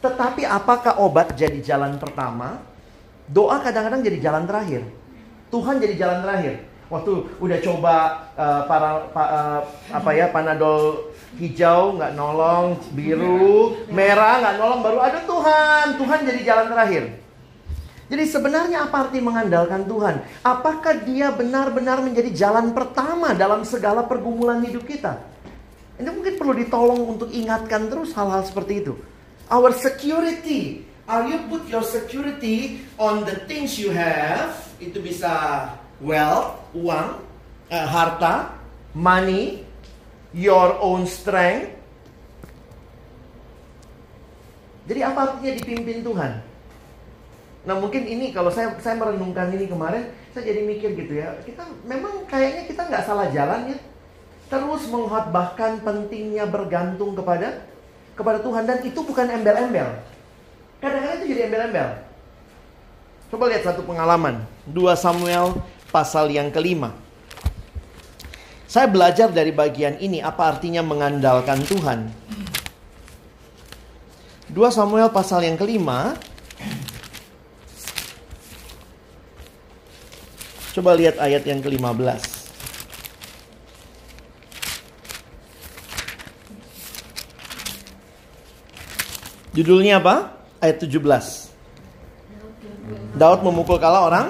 Tetapi apakah obat jadi jalan pertama? Doa kadang-kadang jadi jalan terakhir. Tuhan jadi jalan terakhir. Waktu udah coba uh, para pa, uh, apa ya panadol hijau nggak nolong, biru, merah nggak nolong, baru ada Tuhan. Tuhan jadi jalan terakhir. Jadi sebenarnya apa arti mengandalkan Tuhan? Apakah dia benar-benar menjadi jalan pertama dalam segala pergumulan hidup kita? Ini mungkin perlu ditolong untuk ingatkan terus hal-hal seperti itu. Our security. Are you put your security on the things you have? Itu bisa wealth, uang, uh, harta, money, your own strength. Jadi apa artinya dipimpin Tuhan? Nah mungkin ini kalau saya saya merenungkan ini kemarin, saya jadi mikir gitu ya. Kita memang kayaknya kita nggak salah jalan ya. Terus menghotbahkan pentingnya bergantung kepada kepada Tuhan dan itu bukan embel-embel. Kadang-kadang itu jadi embel-embel. Coba lihat satu pengalaman. 2 Samuel pasal yang kelima. Saya belajar dari bagian ini apa artinya mengandalkan Tuhan. 2 Samuel pasal yang kelima Coba lihat ayat yang ke-15. Judulnya apa? Ayat 17. Daud memukul kala orang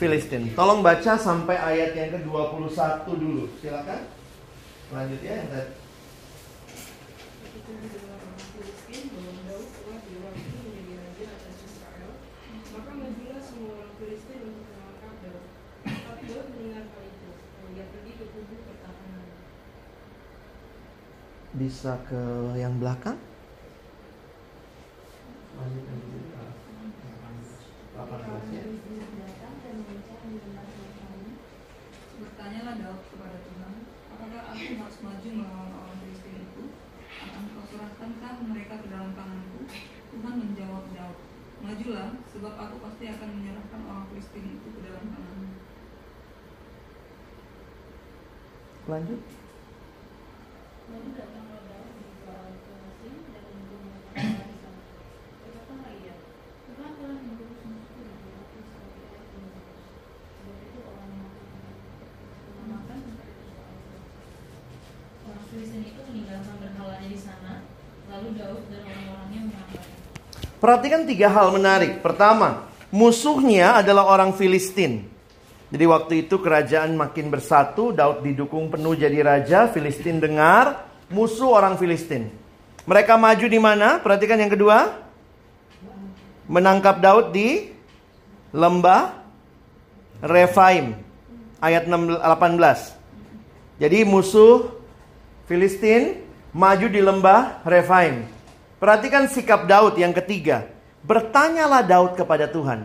Filistin. Tolong baca sampai ayat yang ke-21 dulu. Silakan. Lanjut ya yang tadi. Bisa ke yang belakang? Bertanyalah Daud kepada Tuhan, apakah aku harus maju melawan orang Filistin itu? Akan kau serahkankah mereka ke dalam tanganku? Tuhan menjawab Daud, majulah, sebab aku pasti akan menyerahkan orang Filistin itu ke dalam tanganmu. Lanjut. Lalu datanglah Daud di Baal Perasim dan membunuh mereka di sana. Berkatalah ia, Tuhan telah mengutus musuhku dari aku sebagai air penerus. Sebab itu orang memakan menamakan tempat itu Baal Perasim. Orang Filistin itu meninggalkan berhalanya di sana, lalu Daud dan orang-orangnya menyerangnya. Perhatikan tiga hal menarik. Pertama, musuhnya adalah orang Filistin. Jadi waktu itu kerajaan makin bersatu, Daud didukung penuh jadi raja, Filistin dengar, musuh orang Filistin. Mereka maju di mana? Perhatikan yang kedua. Menangkap Daud di lembah Refaim. Ayat 6 18. Jadi musuh Filistin maju di lembah Refaim. Perhatikan sikap Daud yang ketiga. Bertanyalah Daud kepada Tuhan.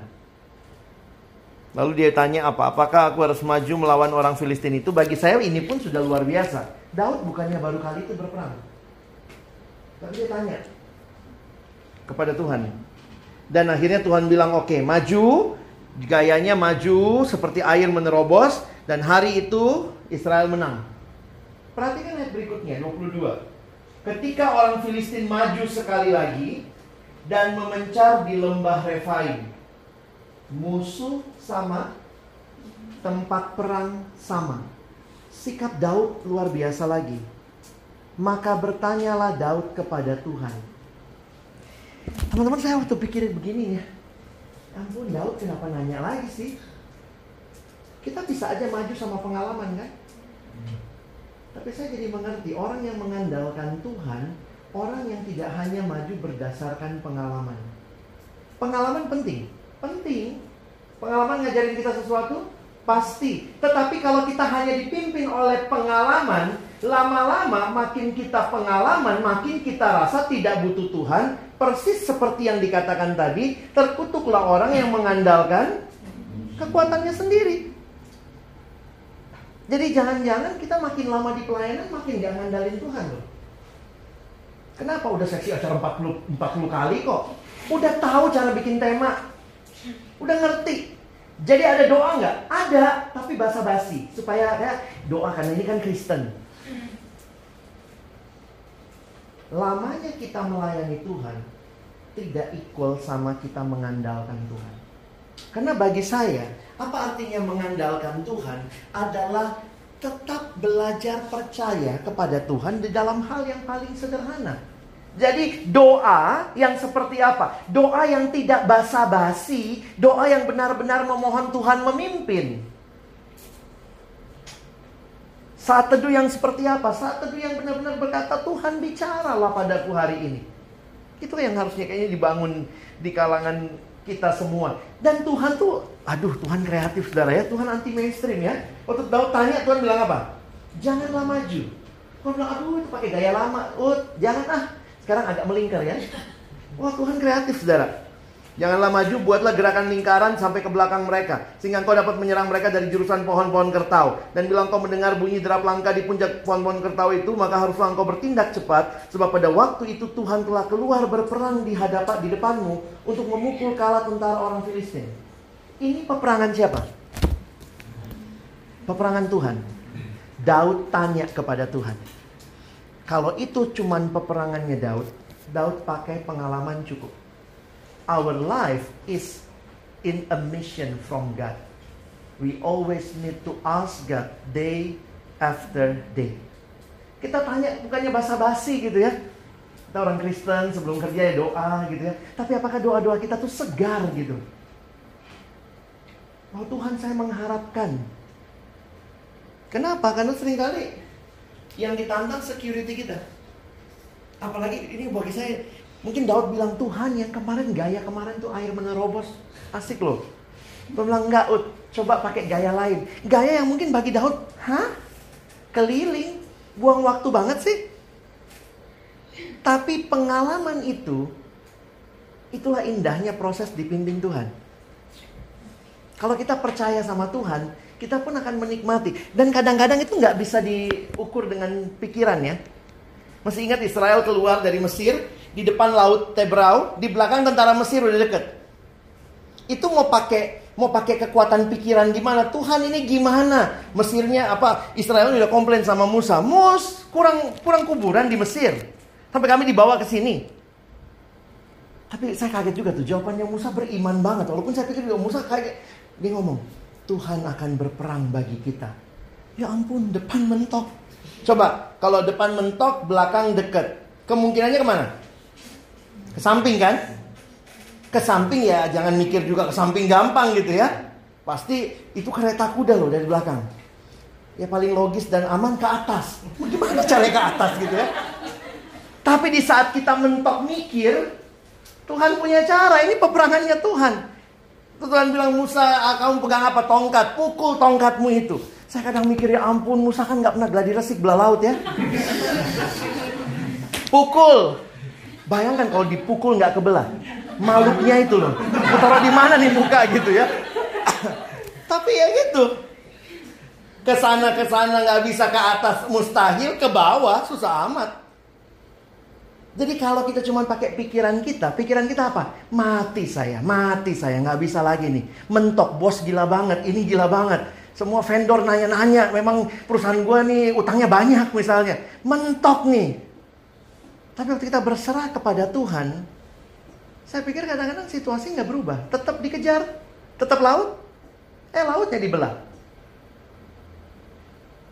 Lalu dia tanya apa? Apakah aku harus maju melawan orang Filistin itu? Bagi saya ini pun sudah luar biasa. Daud bukannya baru kali itu berperang. Tapi dia tanya kepada Tuhan. Dan akhirnya Tuhan bilang, oke maju. Gayanya maju seperti air menerobos. Dan hari itu Israel menang. Perhatikan ayat berikutnya, 22. Ketika orang Filistin maju sekali lagi dan memencar di lembah Refaim. Musuh sama, tempat perang sama. Sikap Daud luar biasa lagi. Maka bertanyalah Daud kepada Tuhan. Teman-teman saya waktu pikirin begini ya. Ampun Daud kenapa nanya lagi sih? Kita bisa aja maju sama pengalaman kan? Tapi saya jadi mengerti orang yang mengandalkan Tuhan, orang yang tidak hanya maju berdasarkan pengalaman. Pengalaman penting, penting. Pengalaman ngajarin kita sesuatu pasti. Tetapi kalau kita hanya dipimpin oleh pengalaman, lama-lama makin kita pengalaman, makin kita rasa tidak butuh Tuhan. Persis seperti yang dikatakan tadi, terkutuklah orang yang mengandalkan kekuatannya sendiri. Jadi jangan-jangan kita makin lama di pelayanan makin gak ngandalin Tuhan loh. Kenapa udah seksi acara 40, 40 kali kok? Udah tahu cara bikin tema. Udah ngerti. Jadi ada doa nggak? Ada, tapi basa-basi. Supaya ada doa karena ini kan Kristen. Lamanya kita melayani Tuhan tidak equal sama kita mengandalkan Tuhan. Karena bagi saya, apa artinya mengandalkan Tuhan adalah tetap belajar percaya kepada Tuhan di dalam hal yang paling sederhana. Jadi doa yang seperti apa? Doa yang tidak basa-basi, doa yang benar-benar memohon Tuhan memimpin. Saat teduh yang seperti apa? Saat teduh yang benar-benar berkata, Tuhan bicaralah padaku hari ini. Itu yang harusnya kayaknya dibangun di kalangan kita semua. Dan Tuhan tuh, aduh Tuhan kreatif saudara ya, Tuhan anti mainstream ya. Waktu Daud tanya, Tuhan bilang apa? Janganlah maju. Tuhan bilang, aduh itu pakai gaya lama. Oh, jangan ah. Sekarang agak melingkar ya. Wah Tuhan kreatif saudara. Janganlah maju, buatlah gerakan lingkaran sampai ke belakang mereka. Sehingga engkau dapat menyerang mereka dari jurusan pohon-pohon kertau. Dan bila engkau mendengar bunyi derap langka di puncak pohon-pohon kertau itu, maka haruslah engkau bertindak cepat. Sebab pada waktu itu Tuhan telah keluar berperang di hadapan di depanmu untuk memukul kala tentara orang Filistin. Ini peperangan siapa? Peperangan Tuhan. Daud tanya kepada Tuhan. Kalau itu cuman peperangannya Daud, Daud pakai pengalaman cukup our life is in a mission from God. We always need to ask God day after day. Kita tanya bukannya basa-basi gitu ya. Kita orang Kristen sebelum kerja ya doa gitu ya. Tapi apakah doa-doa kita tuh segar gitu? Oh Tuhan saya mengharapkan. Kenapa? Karena sering kali yang ditantang security kita. Apalagi ini bagi saya Mungkin Daud bilang, Tuhan yang kemarin gaya kemarin tuh air menerobos. Asik loh. Dia bilang, enggak Ut, coba pakai gaya lain. Gaya yang mungkin bagi Daud, hah? Keliling, buang waktu banget sih. Tapi pengalaman itu, itulah indahnya proses dipimpin Tuhan. Kalau kita percaya sama Tuhan, kita pun akan menikmati. Dan kadang-kadang itu nggak bisa diukur dengan pikiran ya. Masih ingat Israel keluar dari Mesir, di depan laut Tebrau, di belakang tentara Mesir udah deket. Itu mau pakai mau pakai kekuatan pikiran gimana? Tuhan ini gimana? Mesirnya apa? Israel udah komplain sama Musa, Mus kurang kurang kuburan di Mesir, sampai kami dibawa ke sini. Tapi saya kaget juga tuh jawabannya Musa beriman banget. Walaupun saya pikir juga Musa kayak dia ngomong, Tuhan akan berperang bagi kita. Ya ampun, depan mentok. Coba, kalau depan mentok, belakang deket. Kemungkinannya ke mana? Ke samping kan? Ke samping ya, jangan mikir juga ke samping gampang gitu ya. Pasti itu kereta kuda loh dari belakang. Ya paling logis dan aman ke atas. Gimana cara ke atas gitu ya? Tapi di saat kita mentok mikir, Tuhan punya cara. Ini peperangannya Tuhan. Tuhan bilang Musa, ah, kamu pegang apa? Tongkat. Pukul tongkatmu itu. Saya kadang mikir ya ampun Musa kan nggak pernah gladi resik belah laut ya. Pukul. Bayangkan kalau dipukul nggak kebelah. Maluknya itu loh. Taruh di mana nih muka gitu ya. Tapi ya gitu. Ke sana ke sana nggak bisa ke atas mustahil, ke bawah susah amat. Jadi kalau kita cuma pakai pikiran kita, pikiran kita apa? Mati saya, mati saya, nggak bisa lagi nih. Mentok, bos gila banget, ini gila banget. Semua vendor nanya-nanya, memang perusahaan gue nih utangnya banyak misalnya. Mentok nih. Tapi waktu kita berserah kepada Tuhan, saya pikir kadang-kadang situasi nggak berubah. Tetap dikejar, tetap laut. Eh lautnya dibelah.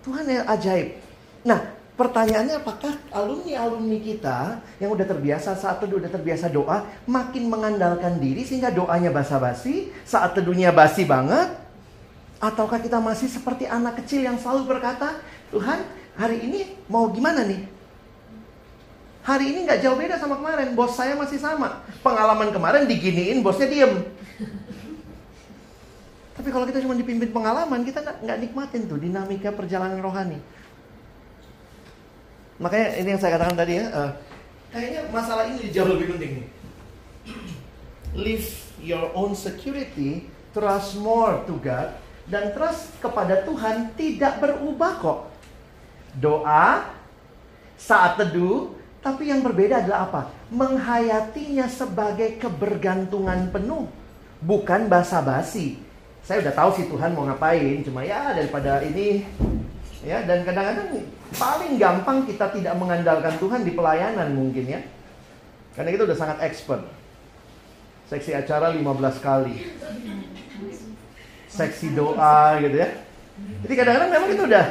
Tuhan yang ajaib. Nah, Pertanyaannya apakah alumni-alumni kita yang udah terbiasa saat teduh udah terbiasa doa makin mengandalkan diri sehingga doanya basa-basi, saat teduhnya basi banget? Ataukah kita masih seperti anak kecil yang selalu berkata, Tuhan hari ini mau gimana nih? Hari ini nggak jauh beda sama kemarin, bos saya masih sama. Pengalaman kemarin diginiin, bosnya diem. Tapi kalau kita cuma dipimpin pengalaman, kita nggak nikmatin tuh dinamika perjalanan rohani. Makanya ini yang saya katakan tadi ya, uh, kayaknya masalah ini jauh lebih penting nih. Live your own security, trust more to God, dan trust kepada Tuhan tidak berubah kok. Doa, saat teduh, tapi yang berbeda adalah apa? Menghayatinya sebagai kebergantungan penuh, bukan basa-basi. Saya udah tahu sih Tuhan mau ngapain, cuma ya daripada ini ya dan kadang-kadang paling gampang kita tidak mengandalkan Tuhan di pelayanan mungkin ya. Karena kita udah sangat expert. Seksi acara 15 kali. Seksi doa gitu ya. Jadi kadang-kadang memang itu udah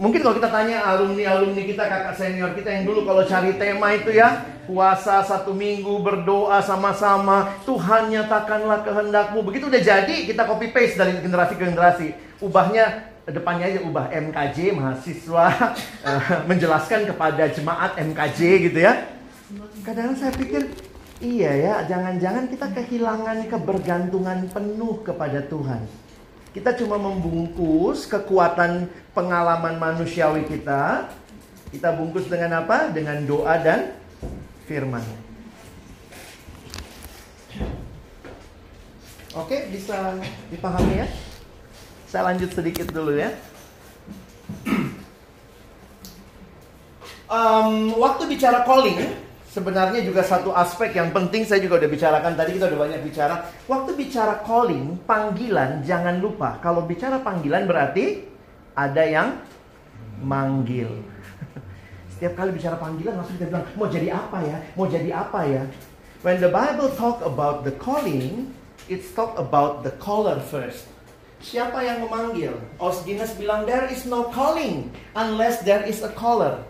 Mungkin kalau kita tanya alumni-alumni kita, kakak senior kita yang dulu kalau cari tema itu ya Puasa satu minggu, berdoa sama-sama Tuhan nyatakanlah kehendakmu Begitu udah jadi, kita copy paste dari generasi ke generasi Ubahnya depannya aja ubah MKJ mahasiswa uh, menjelaskan kepada jemaat MKJ gitu ya. Kadang-kadang saya pikir iya ya, jangan-jangan kita kehilangan kebergantungan penuh kepada Tuhan. Kita cuma membungkus kekuatan pengalaman manusiawi kita. Kita bungkus dengan apa? Dengan doa dan firman. Oke, bisa dipahami ya? Saya lanjut sedikit dulu ya. Um, waktu bicara calling, sebenarnya juga satu aspek yang penting saya juga udah bicarakan tadi kita udah banyak bicara. Waktu bicara calling, panggilan jangan lupa. Kalau bicara panggilan berarti ada yang manggil. Setiap kali bicara panggilan langsung kita bilang mau jadi apa ya? Mau jadi apa ya? When the Bible talk about the calling, it's talk about the caller first. Siapa yang memanggil? Osginus bilang there is no calling unless there is a caller.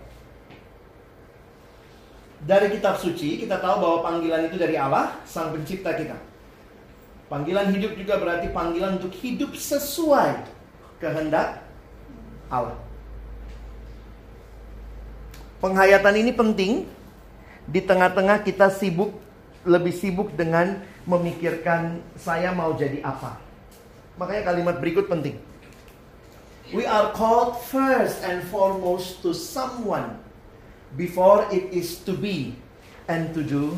Dari kitab suci kita tahu bahwa panggilan itu dari Allah, sang pencipta kita. Panggilan hidup juga berarti panggilan untuk hidup sesuai kehendak Allah. Penghayatan ini penting di tengah-tengah kita sibuk lebih sibuk dengan memikirkan saya mau jadi apa. Makanya kalimat berikut penting. We are called first and foremost to someone before it is to be and to do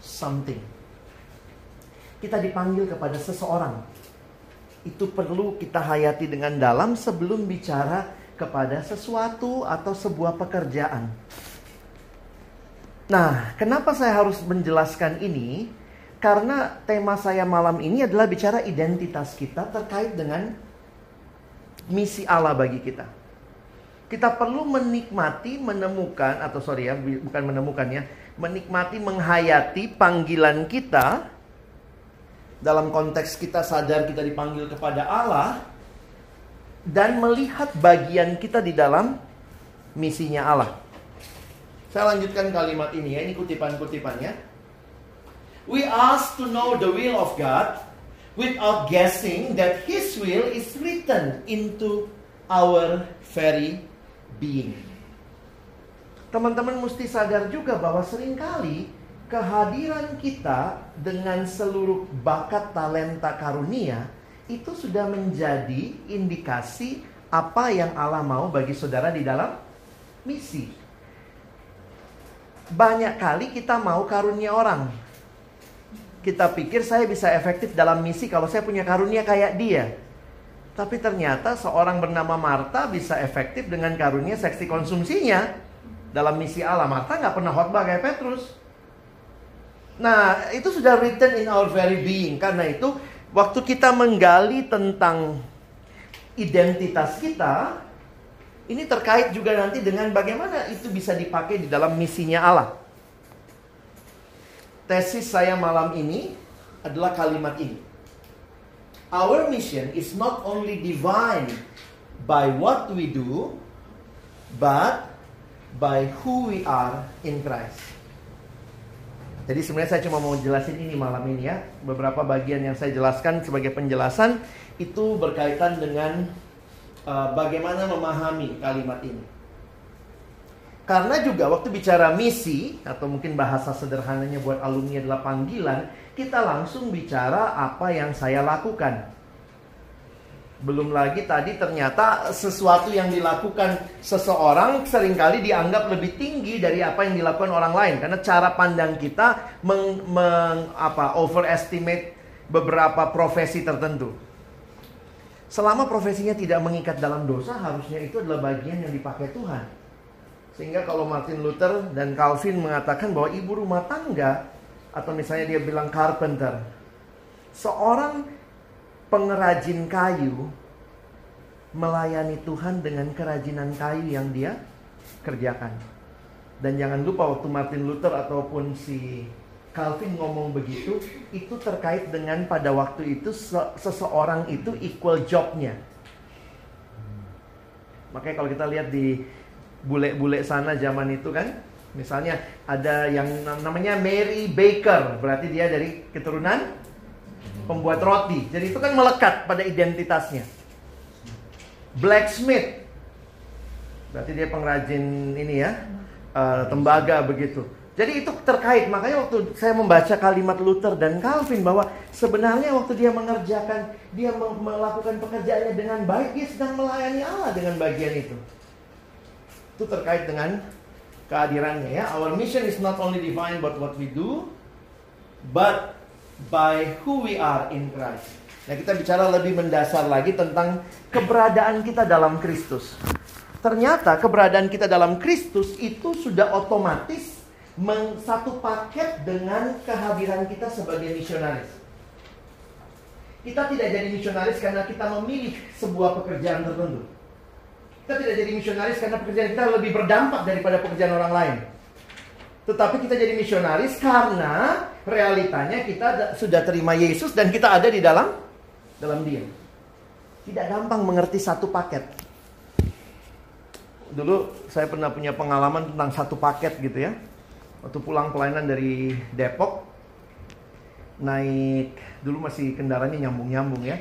something. Kita dipanggil kepada seseorang. Itu perlu kita hayati dengan dalam sebelum bicara kepada sesuatu atau sebuah pekerjaan. Nah, kenapa saya harus menjelaskan ini? Karena tema saya malam ini adalah bicara identitas kita terkait dengan misi Allah bagi kita. Kita perlu menikmati, menemukan atau sorry ya, bukan menemukannya, menikmati, menghayati panggilan kita dalam konteks kita sadar kita dipanggil kepada Allah dan melihat bagian kita di dalam misinya Allah. Saya lanjutkan kalimat ini ya, ini kutipan-kutipannya. We ask to know the will of God without guessing that His will is written into our very being. Teman-teman mesti sadar juga bahwa sering kali kehadiran kita dengan seluruh bakat talenta karunia itu sudah menjadi indikasi apa yang Allah mau bagi saudara di dalam misi. Banyak kali kita mau karunia orang. Kita pikir saya bisa efektif dalam misi kalau saya punya karunia kayak dia. Tapi ternyata seorang bernama Marta bisa efektif dengan karunia seksi konsumsinya dalam misi Allah. Marta nggak pernah khotbah kayak Petrus. Nah, itu sudah written in our very being. Karena itu, waktu kita menggali tentang identitas kita, ini terkait juga nanti dengan bagaimana itu bisa dipakai di dalam misinya Allah. Tesis saya malam ini adalah kalimat ini. Our mission is not only divine by what we do, but by who we are in Christ. Jadi sebenarnya saya cuma mau jelasin ini malam ini ya. Beberapa bagian yang saya jelaskan sebagai penjelasan itu berkaitan dengan uh, bagaimana memahami kalimat ini. Karena juga waktu bicara misi atau mungkin bahasa sederhananya buat alumni adalah panggilan, kita langsung bicara apa yang saya lakukan. Belum lagi tadi ternyata sesuatu yang dilakukan seseorang sering kali dianggap lebih tinggi dari apa yang dilakukan orang lain karena cara pandang kita meng, meng apa overestimate beberapa profesi tertentu. Selama profesinya tidak mengikat dalam dosa, harusnya itu adalah bagian yang dipakai Tuhan. Sehingga kalau Martin Luther dan Calvin mengatakan bahwa ibu rumah tangga atau misalnya dia bilang carpenter, seorang pengrajin kayu melayani Tuhan dengan kerajinan kayu yang dia kerjakan. Dan jangan lupa waktu Martin Luther ataupun si Calvin ngomong begitu, itu terkait dengan pada waktu itu seseorang itu equal jobnya. Makanya kalau kita lihat di bule-bule sana zaman itu kan, misalnya ada yang namanya Mary Baker, berarti dia dari keturunan pembuat roti. Jadi itu kan melekat pada identitasnya. Blacksmith, berarti dia pengrajin ini ya, uh, tembaga begitu. Jadi itu terkait, makanya waktu saya membaca kalimat Luther dan Calvin bahwa sebenarnya waktu dia mengerjakan, dia melakukan pekerjaannya dengan baik, dia sedang melayani Allah dengan bagian itu. Itu terkait dengan kehadirannya ya. Our mission is not only divine but what we do, but by who we are in Christ. Nah kita bicara lebih mendasar lagi tentang keberadaan kita dalam Kristus. Ternyata keberadaan kita dalam Kristus itu sudah otomatis satu paket dengan kehadiran kita sebagai misionaris. Kita tidak jadi misionaris karena kita memilih sebuah pekerjaan tertentu. Kita tidak jadi misionaris karena pekerjaan kita lebih berdampak daripada pekerjaan orang lain. Tetapi kita jadi misionaris karena realitanya kita sudah terima Yesus dan kita ada di dalam dalam Dia. Tidak gampang mengerti satu paket. Dulu saya pernah punya pengalaman tentang satu paket gitu ya waktu pulang pelayanan dari Depok naik dulu masih kendaraannya nyambung-nyambung ya.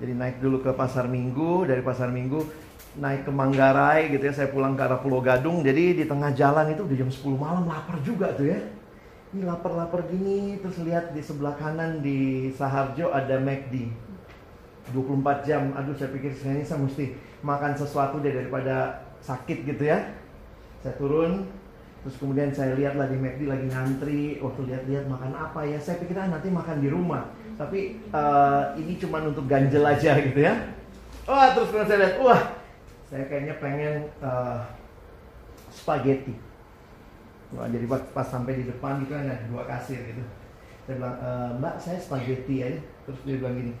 Jadi naik dulu ke Pasar Minggu, dari Pasar Minggu naik ke Manggarai gitu ya. Saya pulang ke arah Pulau Gadung. Jadi di tengah jalan itu udah jam 10 malam lapar juga tuh ya. Ini lapar-lapar gini terus lihat di sebelah kanan di Saharjo ada McD. 24 jam. Aduh saya pikir ini saya mesti makan sesuatu deh daripada sakit gitu ya. Saya turun, terus kemudian saya lihat lagi McD lagi ngantri. Waktu lihat-lihat makan apa ya? Saya pikir ah, nanti makan di rumah. Tapi eh, ini cuma untuk ganjel aja gitu ya. Wah terus kemudian saya lihat, wah saya kayaknya pengen eh, spaghetti. Wah, jadi pas, sampai di depan gitu kan ada dua kasir gitu. Saya bilang, "E, Mbak saya spaghetti aja. Terus dia bilang gini,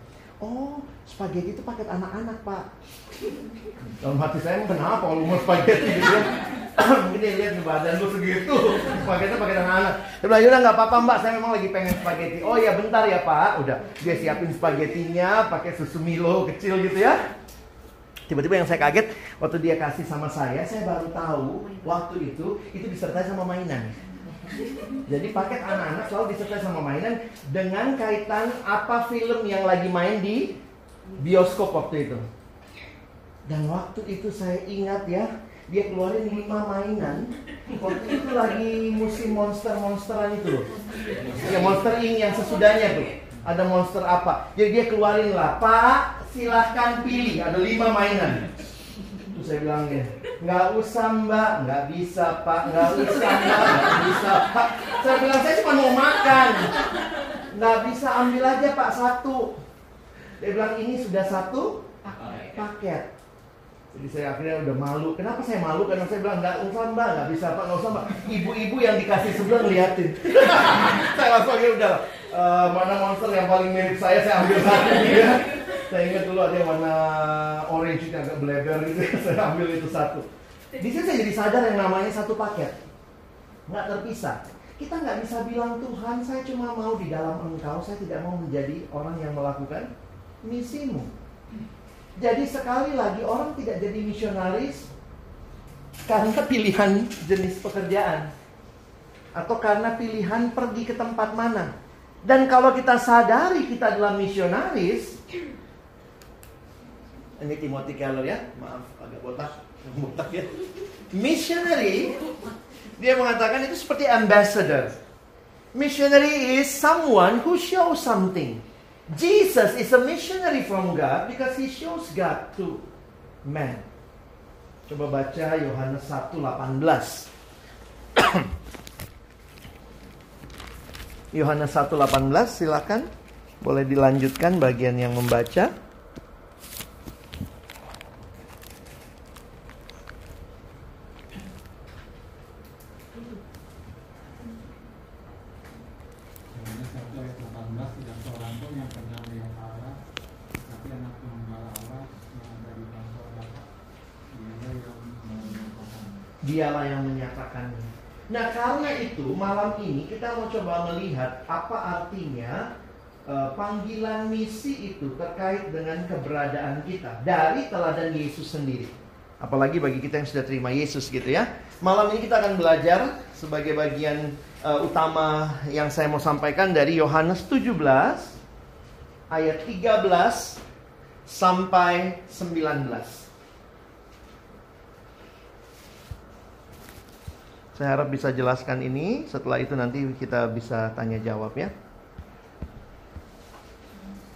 Oh, spaghetti itu paket anak-anak, Pak. Dalam hati saya, kenapa kalau mau spaghetti gitu ya? Mungkin dia lihat di badan lu segitu. Spaghetti paket anak-anak. Dia bilang, yaudah nggak apa-apa mbak, saya memang lagi pengen spaghetti. Oh ya bentar ya Pak. Udah, dia siapin spagettinya pakai susu Milo kecil gitu ya. Tiba-tiba yang saya kaget, waktu dia kasih sama saya, saya baru tahu waktu itu, itu disertai sama mainan. Jadi paket anak-anak selalu disertai sama mainan dengan kaitan apa film yang lagi main di bioskop waktu itu. Dan waktu itu saya ingat ya, dia keluarin lima mainan. Waktu itu lagi musim monster-monsteran itu loh. Ya monster Inc yang sesudahnya tuh. Ada monster apa? Jadi dia keluarin lah, Pak silahkan pilih. Ada lima mainan. Terus saya bilang ya, nggak usah mbak, nggak bisa pak, nggak usah mbak, nggak bisa pak. Saya bilang saya cuma mau makan, nggak bisa ambil aja pak satu. Dia bilang ini sudah satu paket. Jadi saya akhirnya udah malu. Kenapa saya malu? Karena saya bilang nggak usah mbak, nggak bisa pak, nggak usah mbak. Ibu-ibu yang dikasih sebelah ngeliatin. saya langsung aja udah eh, mana monster yang paling mirip saya, saya ambil satu ya. Saya ingat dulu ada warna orange yang agak bleber gitu, saya ambil itu satu. Di sini saya jadi sadar yang namanya satu paket, nggak terpisah. Kita nggak bisa bilang Tuhan, saya cuma mau di dalam Engkau, saya tidak mau menjadi orang yang melakukan misimu. Jadi sekali lagi orang tidak jadi misionaris karena pilihan jenis pekerjaan atau karena pilihan pergi ke tempat mana. Dan kalau kita sadari kita adalah misionaris, ini Timothy Keller ya, maaf agak botak, botak ya. Missionary, dia mengatakan itu seperti ambassador. Missionary is someone who shows something. Jesus is a missionary from God because he shows God to man. Coba baca Yohanes 1:18. Yohanes 1:18 silakan. Boleh dilanjutkan bagian yang membaca. Yohanes 1 ayat 18 tidak seorang pun yang kenal melihat Allah tapi anak penggembala Allah yang dari bangsa Bapa dialah yang menyatakan Dialah yang menyatakannya. Nah, karena itu malam ini kita mau coba melihat apa artinya eh, panggilan misi itu terkait dengan keberadaan kita dari teladan Yesus sendiri. Apalagi bagi kita yang sudah terima Yesus gitu ya. Malam ini kita akan belajar sebagai bagian eh, utama yang saya mau sampaikan dari Yohanes 17 ayat 13 sampai 19. Saya harap bisa jelaskan ini. Setelah itu nanti kita bisa tanya jawab ya.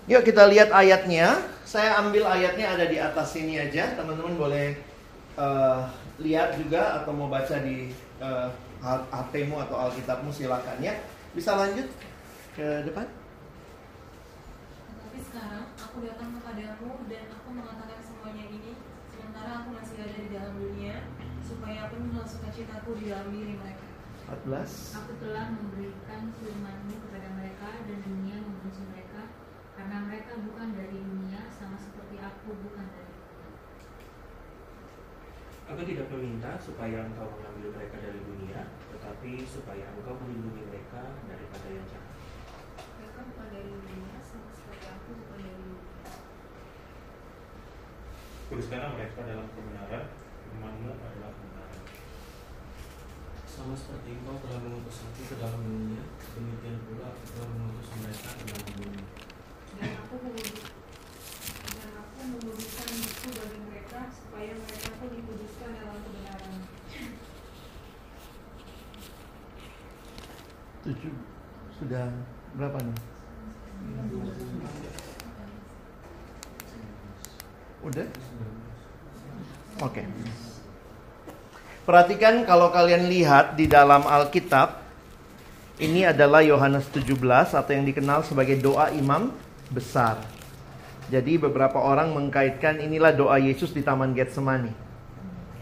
Yuk kita lihat ayatnya. Saya ambil ayatnya ada di atas sini aja. Teman-teman boleh eh, lihat juga atau mau baca di eh, HP-mu atau Alkitabmu silakan ya. Bisa lanjut ke depan? Tetapi sekarang aku datang kepadamu dan aku mengatakan sukacitaku di dalam diri mereka. 14. Aku telah memberikan firman-Mu kepada mereka dan dunia membenci mereka karena mereka bukan dari dunia sama seperti aku bukan dari dunia. Aku tidak meminta supaya engkau mengambil mereka dari dunia, tetapi supaya engkau melindungi mereka daripada yang jahat. Mereka bukan dari dunia sama seperti aku bukan dari dunia. Kuduskanlah mereka dalam kebenaran, firmanmu adalah kebenaran. Sama seperti engkau telah mengutus aku ke dalam dunia, demikian pula aku telah mengutus mereka ke dalam dunia. Dan aku dan aku menguduskan itu bagi mereka supaya mereka pun dikuduskan dalam kebenaran. 7 sudah berapa nih? Udah? Oke. Perhatikan kalau kalian lihat di dalam Alkitab, ini adalah Yohanes 17 atau yang dikenal sebagai doa imam besar. Jadi beberapa orang mengkaitkan inilah doa Yesus di Taman Getsemani.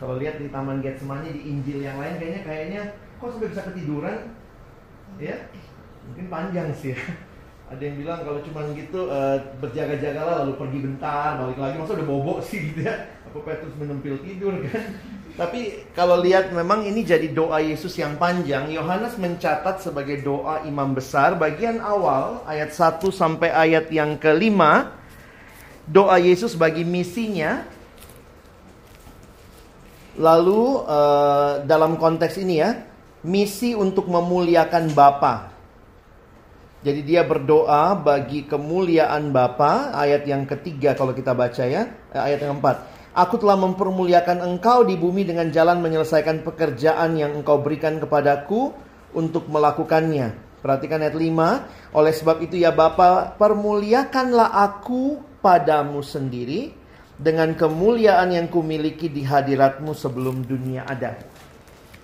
Kalau lihat di Taman Getsemani di Injil yang lain kayaknya kayaknya kok sampai bisa ketiduran? Ya, mungkin panjang sih. Ya. Ada yang bilang kalau cuma gitu uh, berjaga-jagalah lalu pergi bentar, balik lagi. Masa udah bobok sih gitu ya? Apa Petrus menempil tidur kan? Tapi kalau lihat memang ini jadi doa Yesus yang panjang. Yohanes mencatat sebagai doa imam besar bagian awal ayat 1 sampai ayat yang kelima. Doa Yesus bagi misinya. Lalu uh, dalam konteks ini ya, misi untuk memuliakan Bapa. Jadi dia berdoa bagi kemuliaan Bapa ayat yang ketiga kalau kita baca ya, eh, ayat yang keempat. Aku telah mempermuliakan engkau di bumi dengan jalan menyelesaikan pekerjaan yang engkau berikan kepadaku untuk melakukannya. Perhatikan ayat 5. Oleh sebab itu ya Bapa, permuliakanlah aku padamu sendiri dengan kemuliaan yang kumiliki di hadiratmu sebelum dunia ada.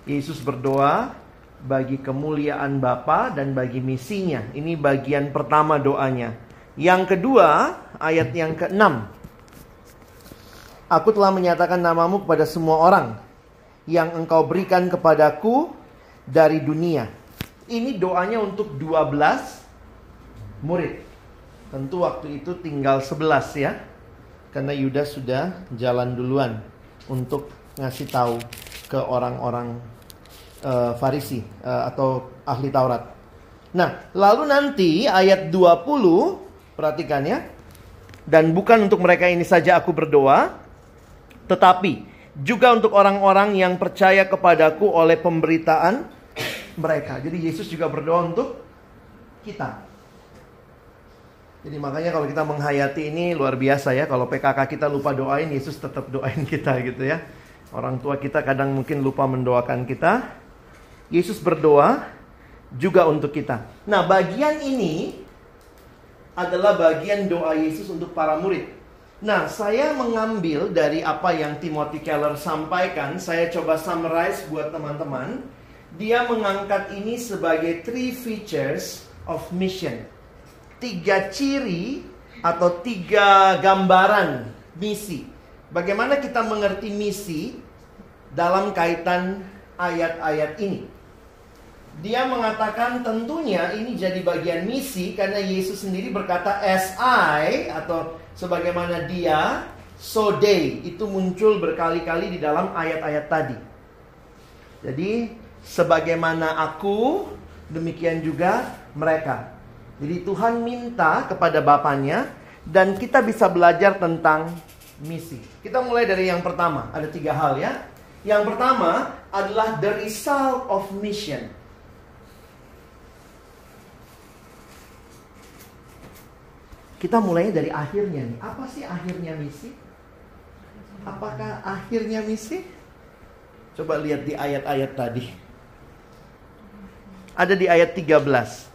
Yesus berdoa bagi kemuliaan Bapa dan bagi misinya. Ini bagian pertama doanya. Yang kedua, ayat yang ke-6. Aku telah menyatakan namamu kepada semua orang yang engkau berikan kepadaku dari dunia. Ini doanya untuk 12 murid. Tentu waktu itu tinggal 11 ya. Karena Yudas sudah jalan duluan untuk ngasih tahu ke orang-orang uh, Farisi uh, atau ahli Taurat. Nah, lalu nanti ayat 20 perhatikan ya. Dan bukan untuk mereka ini saja aku berdoa, tetapi juga untuk orang-orang yang percaya kepadaku oleh pemberitaan mereka. Jadi Yesus juga berdoa untuk kita. Jadi makanya kalau kita menghayati ini luar biasa ya. Kalau PKK kita lupa doain, Yesus tetap doain kita gitu ya. Orang tua kita kadang mungkin lupa mendoakan kita. Yesus berdoa juga untuk kita. Nah, bagian ini adalah bagian doa Yesus untuk para murid. Nah, saya mengambil dari apa yang Timothy Keller sampaikan, saya coba summarize buat teman-teman. Dia mengangkat ini sebagai three features of mission. Tiga ciri atau tiga gambaran misi. Bagaimana kita mengerti misi dalam kaitan ayat-ayat ini? Dia mengatakan tentunya ini jadi bagian misi karena Yesus sendiri berkata as I atau sebagaimana dia, so they. Itu muncul berkali-kali di dalam ayat-ayat tadi. Jadi, sebagaimana aku, demikian juga mereka. Jadi Tuhan minta kepada Bapaknya dan kita bisa belajar tentang misi. Kita mulai dari yang pertama. Ada tiga hal ya. Yang pertama adalah the result of mission. Kita mulainya dari akhirnya nih. Apa sih akhirnya misi? Apakah akhirnya misi? Coba lihat di ayat-ayat tadi. Ada di ayat 13.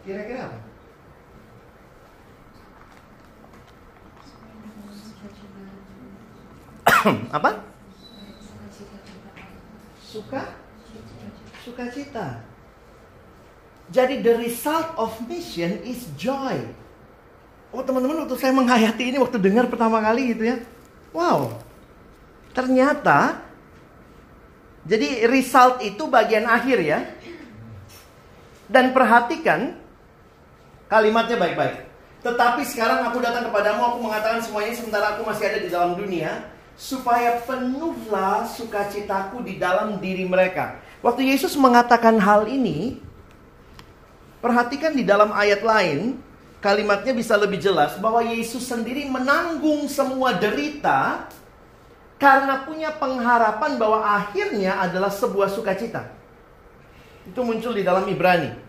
Kira-kira apa? apa? Suka? Sukacita. Jadi the result of mission is joy. Oh teman-teman waktu saya menghayati ini waktu dengar pertama kali gitu ya. Wow. Ternyata jadi result itu bagian akhir ya. Dan perhatikan kalimatnya baik-baik. Tetapi sekarang aku datang kepadamu, aku mengatakan semuanya sementara aku masih ada di dalam dunia. Supaya penuhlah sukacitaku di dalam diri mereka. Waktu Yesus mengatakan hal ini, perhatikan di dalam ayat lain, kalimatnya bisa lebih jelas bahwa Yesus sendiri menanggung semua derita karena punya pengharapan bahwa akhirnya adalah sebuah sukacita. Itu muncul di dalam Ibrani.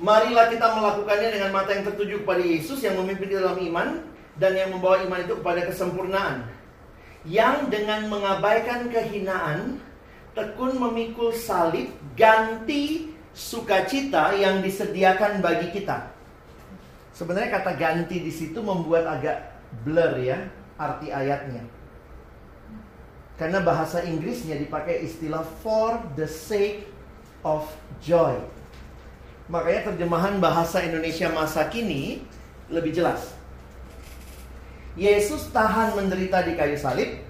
Marilah kita melakukannya dengan mata yang tertuju kepada Yesus yang memimpin di dalam iman dan yang membawa iman itu kepada kesempurnaan. Yang dengan mengabaikan kehinaan tekun memikul salib ganti sukacita yang disediakan bagi kita. Sebenarnya kata ganti di situ membuat agak blur ya arti ayatnya. Karena bahasa Inggrisnya dipakai istilah for the sake of joy. Makanya terjemahan bahasa Indonesia masa kini lebih jelas. Yesus tahan menderita di kayu salib.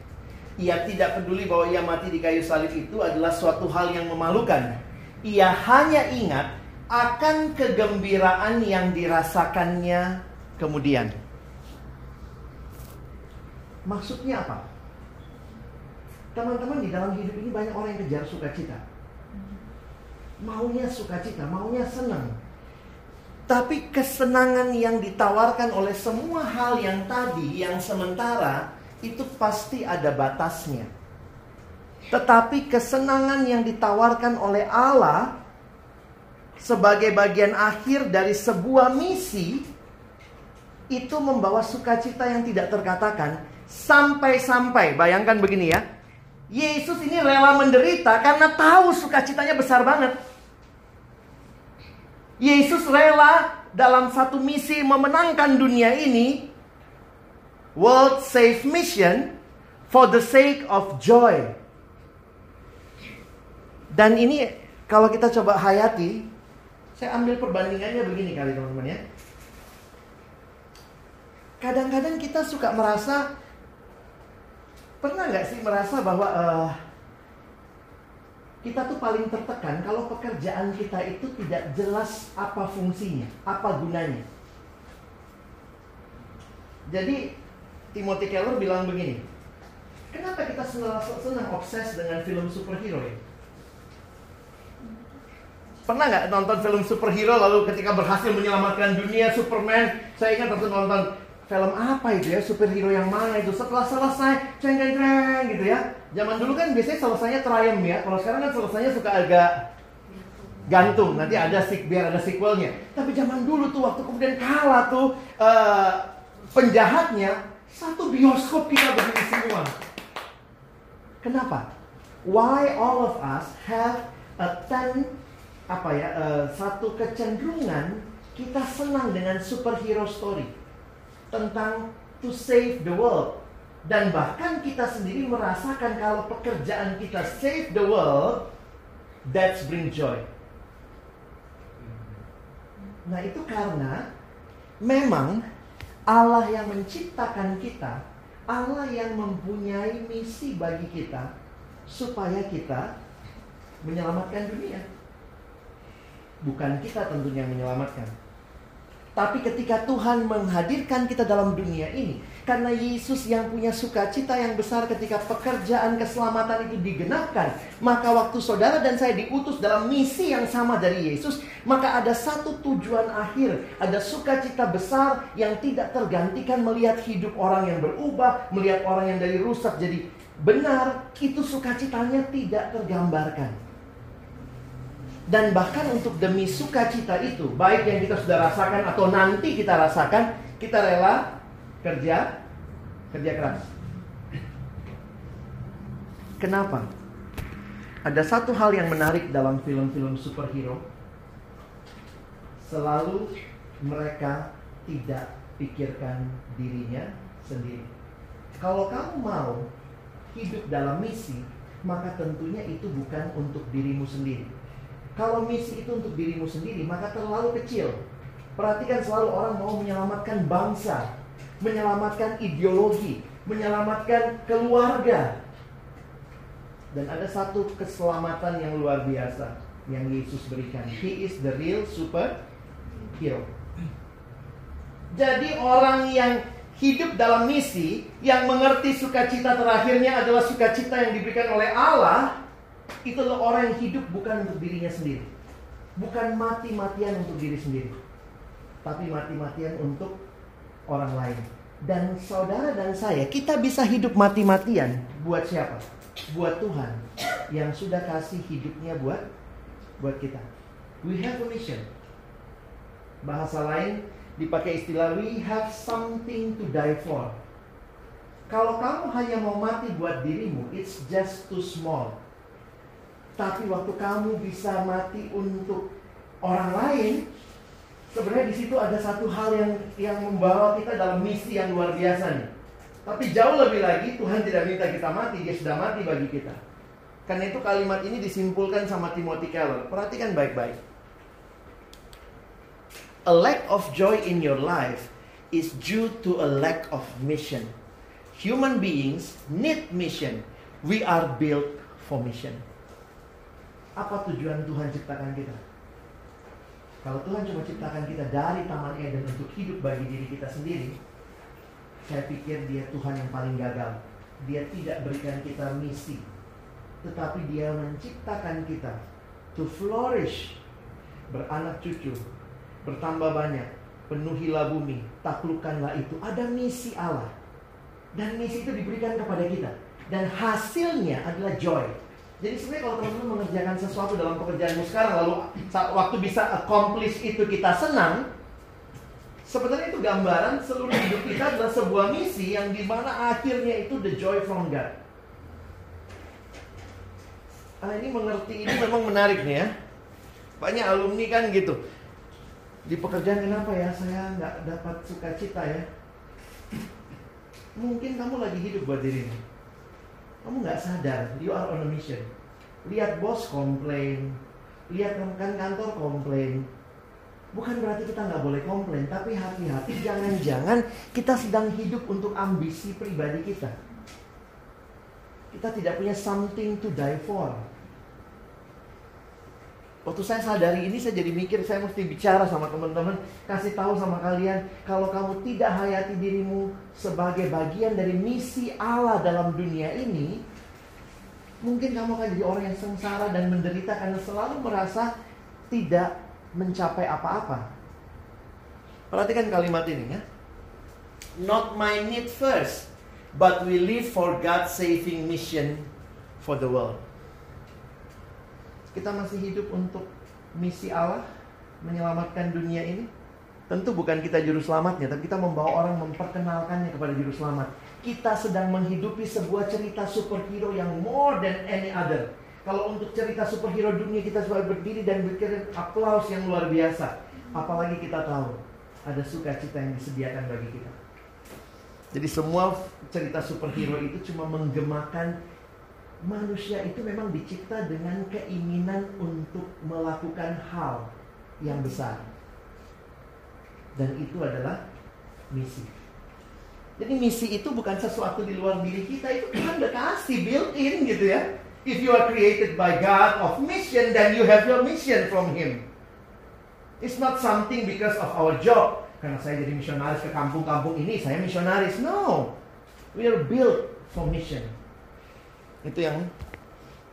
Ia tidak peduli bahwa ia mati di kayu salib itu adalah suatu hal yang memalukan. Ia hanya ingat akan kegembiraan yang dirasakannya kemudian. Maksudnya apa? Teman-teman di dalam hidup ini banyak orang yang kejar sukacita. Maunya sukacita, maunya senang. Tapi kesenangan yang ditawarkan oleh semua hal yang tadi, yang sementara, itu pasti ada batasnya. Tetapi kesenangan yang ditawarkan oleh Allah sebagai bagian akhir dari sebuah misi itu membawa sukacita yang tidak terkatakan sampai-sampai bayangkan begini ya. Yesus ini rela menderita karena tahu sukacitanya besar banget. Yesus rela dalam satu misi memenangkan dunia ini World Save Mission for the sake of joy. Dan ini kalau kita coba hayati, saya ambil perbandingannya begini kali teman-teman ya. Kadang-kadang kita suka merasa pernah nggak sih merasa bahwa uh, kita tuh paling tertekan kalau pekerjaan kita itu tidak jelas apa fungsinya, apa gunanya. Jadi Timothy Keller bilang begini, kenapa kita senang, obses dengan film superhero ya? Pernah nggak nonton film superhero lalu ketika berhasil menyelamatkan dunia Superman? Saya ingat waktu nonton film apa itu ya superhero yang mana itu? Setelah selesai ceng ceng ceng gitu ya. Zaman dulu kan biasanya selesainya triumph ya. Kalau sekarang kan selesainya suka agak gantung. Nanti ada sik biar ada sequelnya. Tapi zaman dulu tuh waktu kemudian kalah tuh uh, penjahatnya satu bioskop kita begini semua kenapa why all of us have a ten apa ya uh, satu kecenderungan kita senang dengan superhero story tentang to save the world. Dan bahkan kita sendiri merasakan kalau pekerjaan kita save the world, that's bring joy. Nah itu karena memang Allah yang menciptakan kita, Allah yang mempunyai misi bagi kita, supaya kita menyelamatkan dunia. Bukan kita tentunya yang menyelamatkan. Tapi ketika Tuhan menghadirkan kita dalam dunia ini, karena Yesus yang punya sukacita yang besar ketika pekerjaan keselamatan itu digenapkan, maka waktu saudara dan saya diutus dalam misi yang sama dari Yesus, maka ada satu tujuan akhir, ada sukacita besar yang tidak tergantikan melihat hidup orang yang berubah, melihat orang yang dari rusak jadi benar, itu sukacitanya tidak tergambarkan. Dan bahkan untuk demi sukacita itu, baik yang kita sudah rasakan atau nanti kita rasakan, kita rela kerja kerja keras. Kenapa? Ada satu hal yang menarik dalam film-film superhero. Selalu mereka tidak pikirkan dirinya sendiri. Kalau kamu mau hidup dalam misi, maka tentunya itu bukan untuk dirimu sendiri. Kalau misi itu untuk dirimu sendiri, maka terlalu kecil. Perhatikan selalu orang mau menyelamatkan bangsa, menyelamatkan ideologi, menyelamatkan keluarga. Dan ada satu keselamatan yang luar biasa yang Yesus berikan. He is the real super hero. Jadi orang yang hidup dalam misi, yang mengerti sukacita terakhirnya adalah sukacita yang diberikan oleh Allah, itu adalah orang yang hidup bukan untuk dirinya sendiri. Bukan mati-matian untuk diri sendiri. Tapi mati-matian untuk orang lain. Dan saudara dan saya, kita bisa hidup mati-matian buat siapa? Buat Tuhan yang sudah kasih hidupnya buat buat kita. We have a mission. Bahasa lain dipakai istilah we have something to die for. Kalau kamu hanya mau mati buat dirimu, it's just too small. Tapi waktu kamu bisa mati untuk orang lain, Sebenarnya di situ ada satu hal yang yang membawa kita dalam misi yang luar biasa nih. Tapi jauh lebih lagi Tuhan tidak minta kita mati, dia sudah mati bagi kita. Karena itu kalimat ini disimpulkan sama Timothy Keller. Perhatikan baik-baik. A lack of joy in your life is due to a lack of mission. Human beings need mission. We are built for mission. Apa tujuan Tuhan ciptakan kita? Kalau Tuhan cuma ciptakan kita dari Taman Eden untuk hidup bagi diri kita sendiri, saya pikir dia Tuhan yang paling gagal. Dia tidak berikan kita misi, tetapi dia menciptakan kita to flourish, beranak cucu, bertambah banyak, penuhilah bumi, taklukkanlah itu. Ada misi Allah. Dan misi itu diberikan kepada kita. Dan hasilnya adalah joy. Jadi sebenarnya kalau teman-teman mengerjakan sesuatu dalam pekerjaanmu sekarang lalu saat waktu bisa accomplish itu kita senang, sebenarnya itu gambaran seluruh hidup kita adalah sebuah misi yang di mana akhirnya itu the joy from God. Ah ini mengerti ini memang menarik nih ya. Banyak alumni kan gitu. Di pekerjaan kenapa ya saya nggak dapat sukacita ya? Mungkin kamu lagi hidup buat dirimu. Kamu nggak sadar, you are on a mission. Lihat bos komplain, lihat rekan kantor komplain. Bukan berarti kita nggak boleh komplain, tapi hati-hati jangan-jangan kita sedang hidup untuk ambisi pribadi kita. Kita tidak punya something to die for. Waktu saya sadari ini saya jadi mikir saya mesti bicara sama teman-teman Kasih tahu sama kalian Kalau kamu tidak hayati dirimu sebagai bagian dari misi Allah dalam dunia ini Mungkin kamu akan jadi orang yang sengsara dan menderita Karena selalu merasa tidak mencapai apa-apa. Perhatikan kalimat ini ya. Not my need first But we live for God's saving mission for the world kita masih hidup untuk misi Allah menyelamatkan dunia ini? Tentu bukan kita juru selamatnya, tapi kita membawa orang memperkenalkannya kepada juru selamat. Kita sedang menghidupi sebuah cerita superhero yang more than any other. Kalau untuk cerita superhero dunia kita selalu berdiri dan berkirim aplaus yang luar biasa. Apalagi kita tahu ada sukacita yang disediakan bagi kita. Jadi semua cerita superhero itu cuma menggemakan manusia itu memang dicipta dengan keinginan untuk melakukan hal yang besar. Dan itu adalah misi. Jadi misi itu bukan sesuatu di luar diri kita, itu Tuhan udah kasih built in gitu ya. If you are created by God of mission, then you have your mission from Him. It's not something because of our job. Karena saya jadi misionaris ke kampung-kampung ini, saya misionaris. No. We are built for mission. Itu yang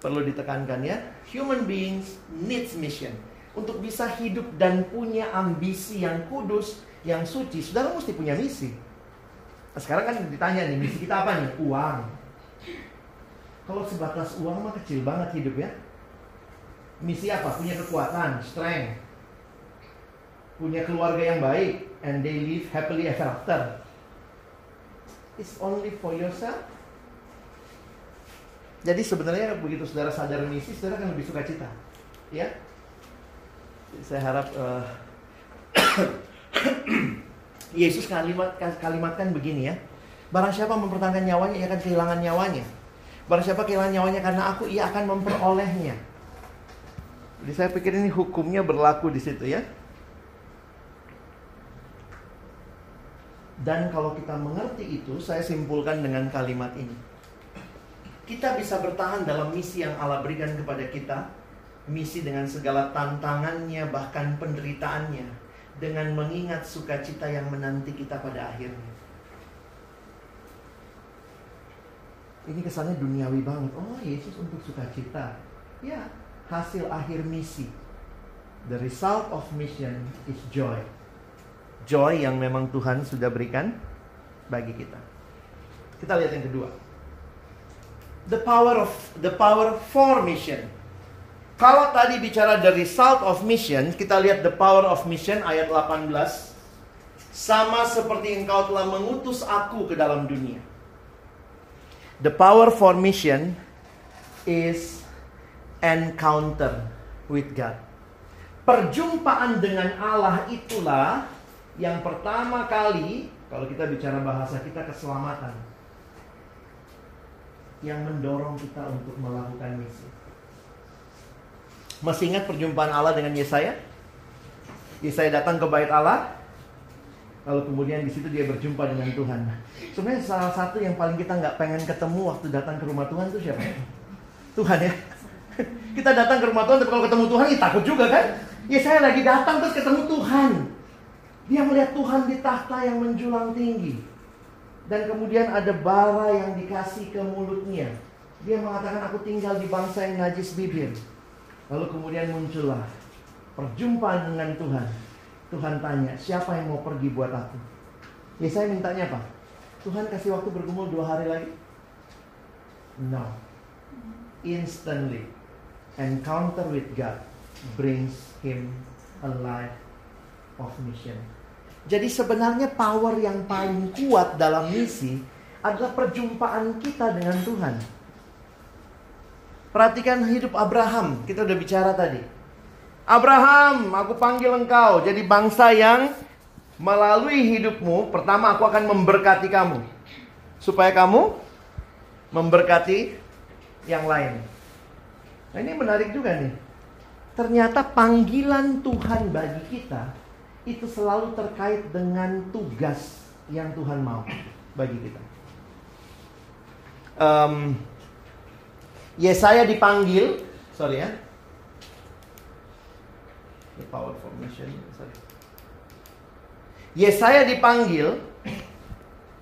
perlu ditekankan ya. Human beings needs mission. Untuk bisa hidup dan punya ambisi yang kudus, yang suci, saudara mesti punya misi. Nah, sekarang kan ditanya nih, misi kita apa nih? Uang. Kalau sebatas uang mah kecil banget hidup ya. Misi apa? Punya kekuatan, strength. Punya keluarga yang baik, and they live happily ever after. It's only for yourself jadi sebenarnya begitu saudara sadar misi, saudara akan lebih suka cita. Ya. Saya harap uh, Yesus kalimat kalimatkan begini ya. Barang siapa mempertahankan nyawanya, ia akan kehilangan nyawanya. Barang siapa kehilangan nyawanya karena aku, ia akan memperolehnya. Jadi saya pikir ini hukumnya berlaku di situ ya. Dan kalau kita mengerti itu, saya simpulkan dengan kalimat ini kita bisa bertahan dalam misi yang Allah berikan kepada kita, misi dengan segala tantangannya, bahkan penderitaannya, dengan mengingat sukacita yang menanti kita pada akhirnya. Ini kesannya duniawi banget. Oh, Yesus untuk sukacita. Ya, hasil akhir misi. The result of mission is joy. Joy yang memang Tuhan sudah berikan bagi kita. Kita lihat yang kedua the power of the power for mission. Kalau tadi bicara the result of mission, kita lihat the power of mission ayat 18. Sama seperti engkau telah mengutus aku ke dalam dunia. The power for mission is encounter with God. Perjumpaan dengan Allah itulah yang pertama kali kalau kita bicara bahasa kita keselamatan yang mendorong kita untuk melakukan misi. Masih ingat perjumpaan Allah dengan Yesaya? Yesaya datang ke bait Allah, lalu kemudian di situ dia berjumpa dengan Tuhan. Sebenarnya salah satu yang paling kita nggak pengen ketemu waktu datang ke rumah Tuhan itu siapa? Tuhan ya. Kita datang ke rumah Tuhan, tapi kalau ketemu Tuhan, ya takut juga kan? Ya saya lagi datang terus ketemu Tuhan. Dia melihat Tuhan di tahta yang menjulang tinggi. Dan kemudian ada bara yang dikasih ke mulutnya. Dia mengatakan aku tinggal di bangsa yang najis bibir. Lalu kemudian muncullah perjumpaan dengan Tuhan. Tuhan tanya, siapa yang mau pergi buat aku? Ya saya mintanya apa? Tuhan kasih waktu bergumul dua hari lagi? No. Instantly, encounter with God brings him a life of mission. Jadi sebenarnya power yang paling kuat dalam misi adalah perjumpaan kita dengan Tuhan. Perhatikan hidup Abraham, kita udah bicara tadi. Abraham, aku panggil engkau jadi bangsa yang melalui hidupmu, pertama aku akan memberkati kamu. Supaya kamu memberkati yang lain. Nah ini menarik juga nih. Ternyata panggilan Tuhan bagi kita itu selalu terkait dengan tugas yang Tuhan mau bagi kita. Um, Yesaya dipanggil, sorry ya. The power formation, sorry. Yesaya dipanggil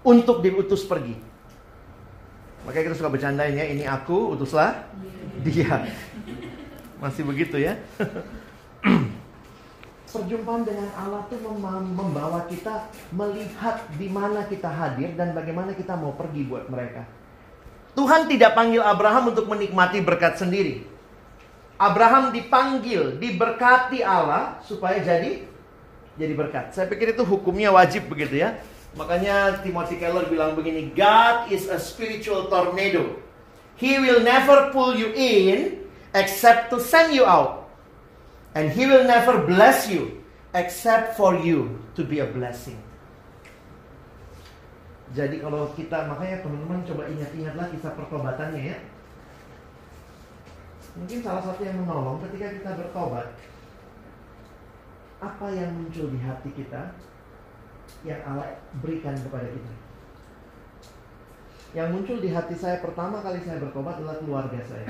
untuk diutus pergi. Makanya kita suka bercandain ya, ini aku, utuslah dia. Masih begitu ya. Perjumpaan dengan Allah itu membawa kita melihat di mana kita hadir dan bagaimana kita mau pergi buat mereka. Tuhan tidak panggil Abraham untuk menikmati berkat sendiri. Abraham dipanggil, diberkati Allah supaya jadi jadi berkat. Saya pikir itu hukumnya wajib begitu ya. Makanya Timothy Keller bilang begini, God is a spiritual tornado. He will never pull you in except to send you out. And he will never bless you except for you to be a blessing. Jadi kalau kita makanya teman-teman coba ingat-ingatlah kisah pertobatannya ya. Mungkin salah satu yang menolong ketika kita bertobat apa yang muncul di hati kita yang Allah berikan kepada kita. Yang muncul di hati saya pertama kali saya bertobat adalah keluarga saya.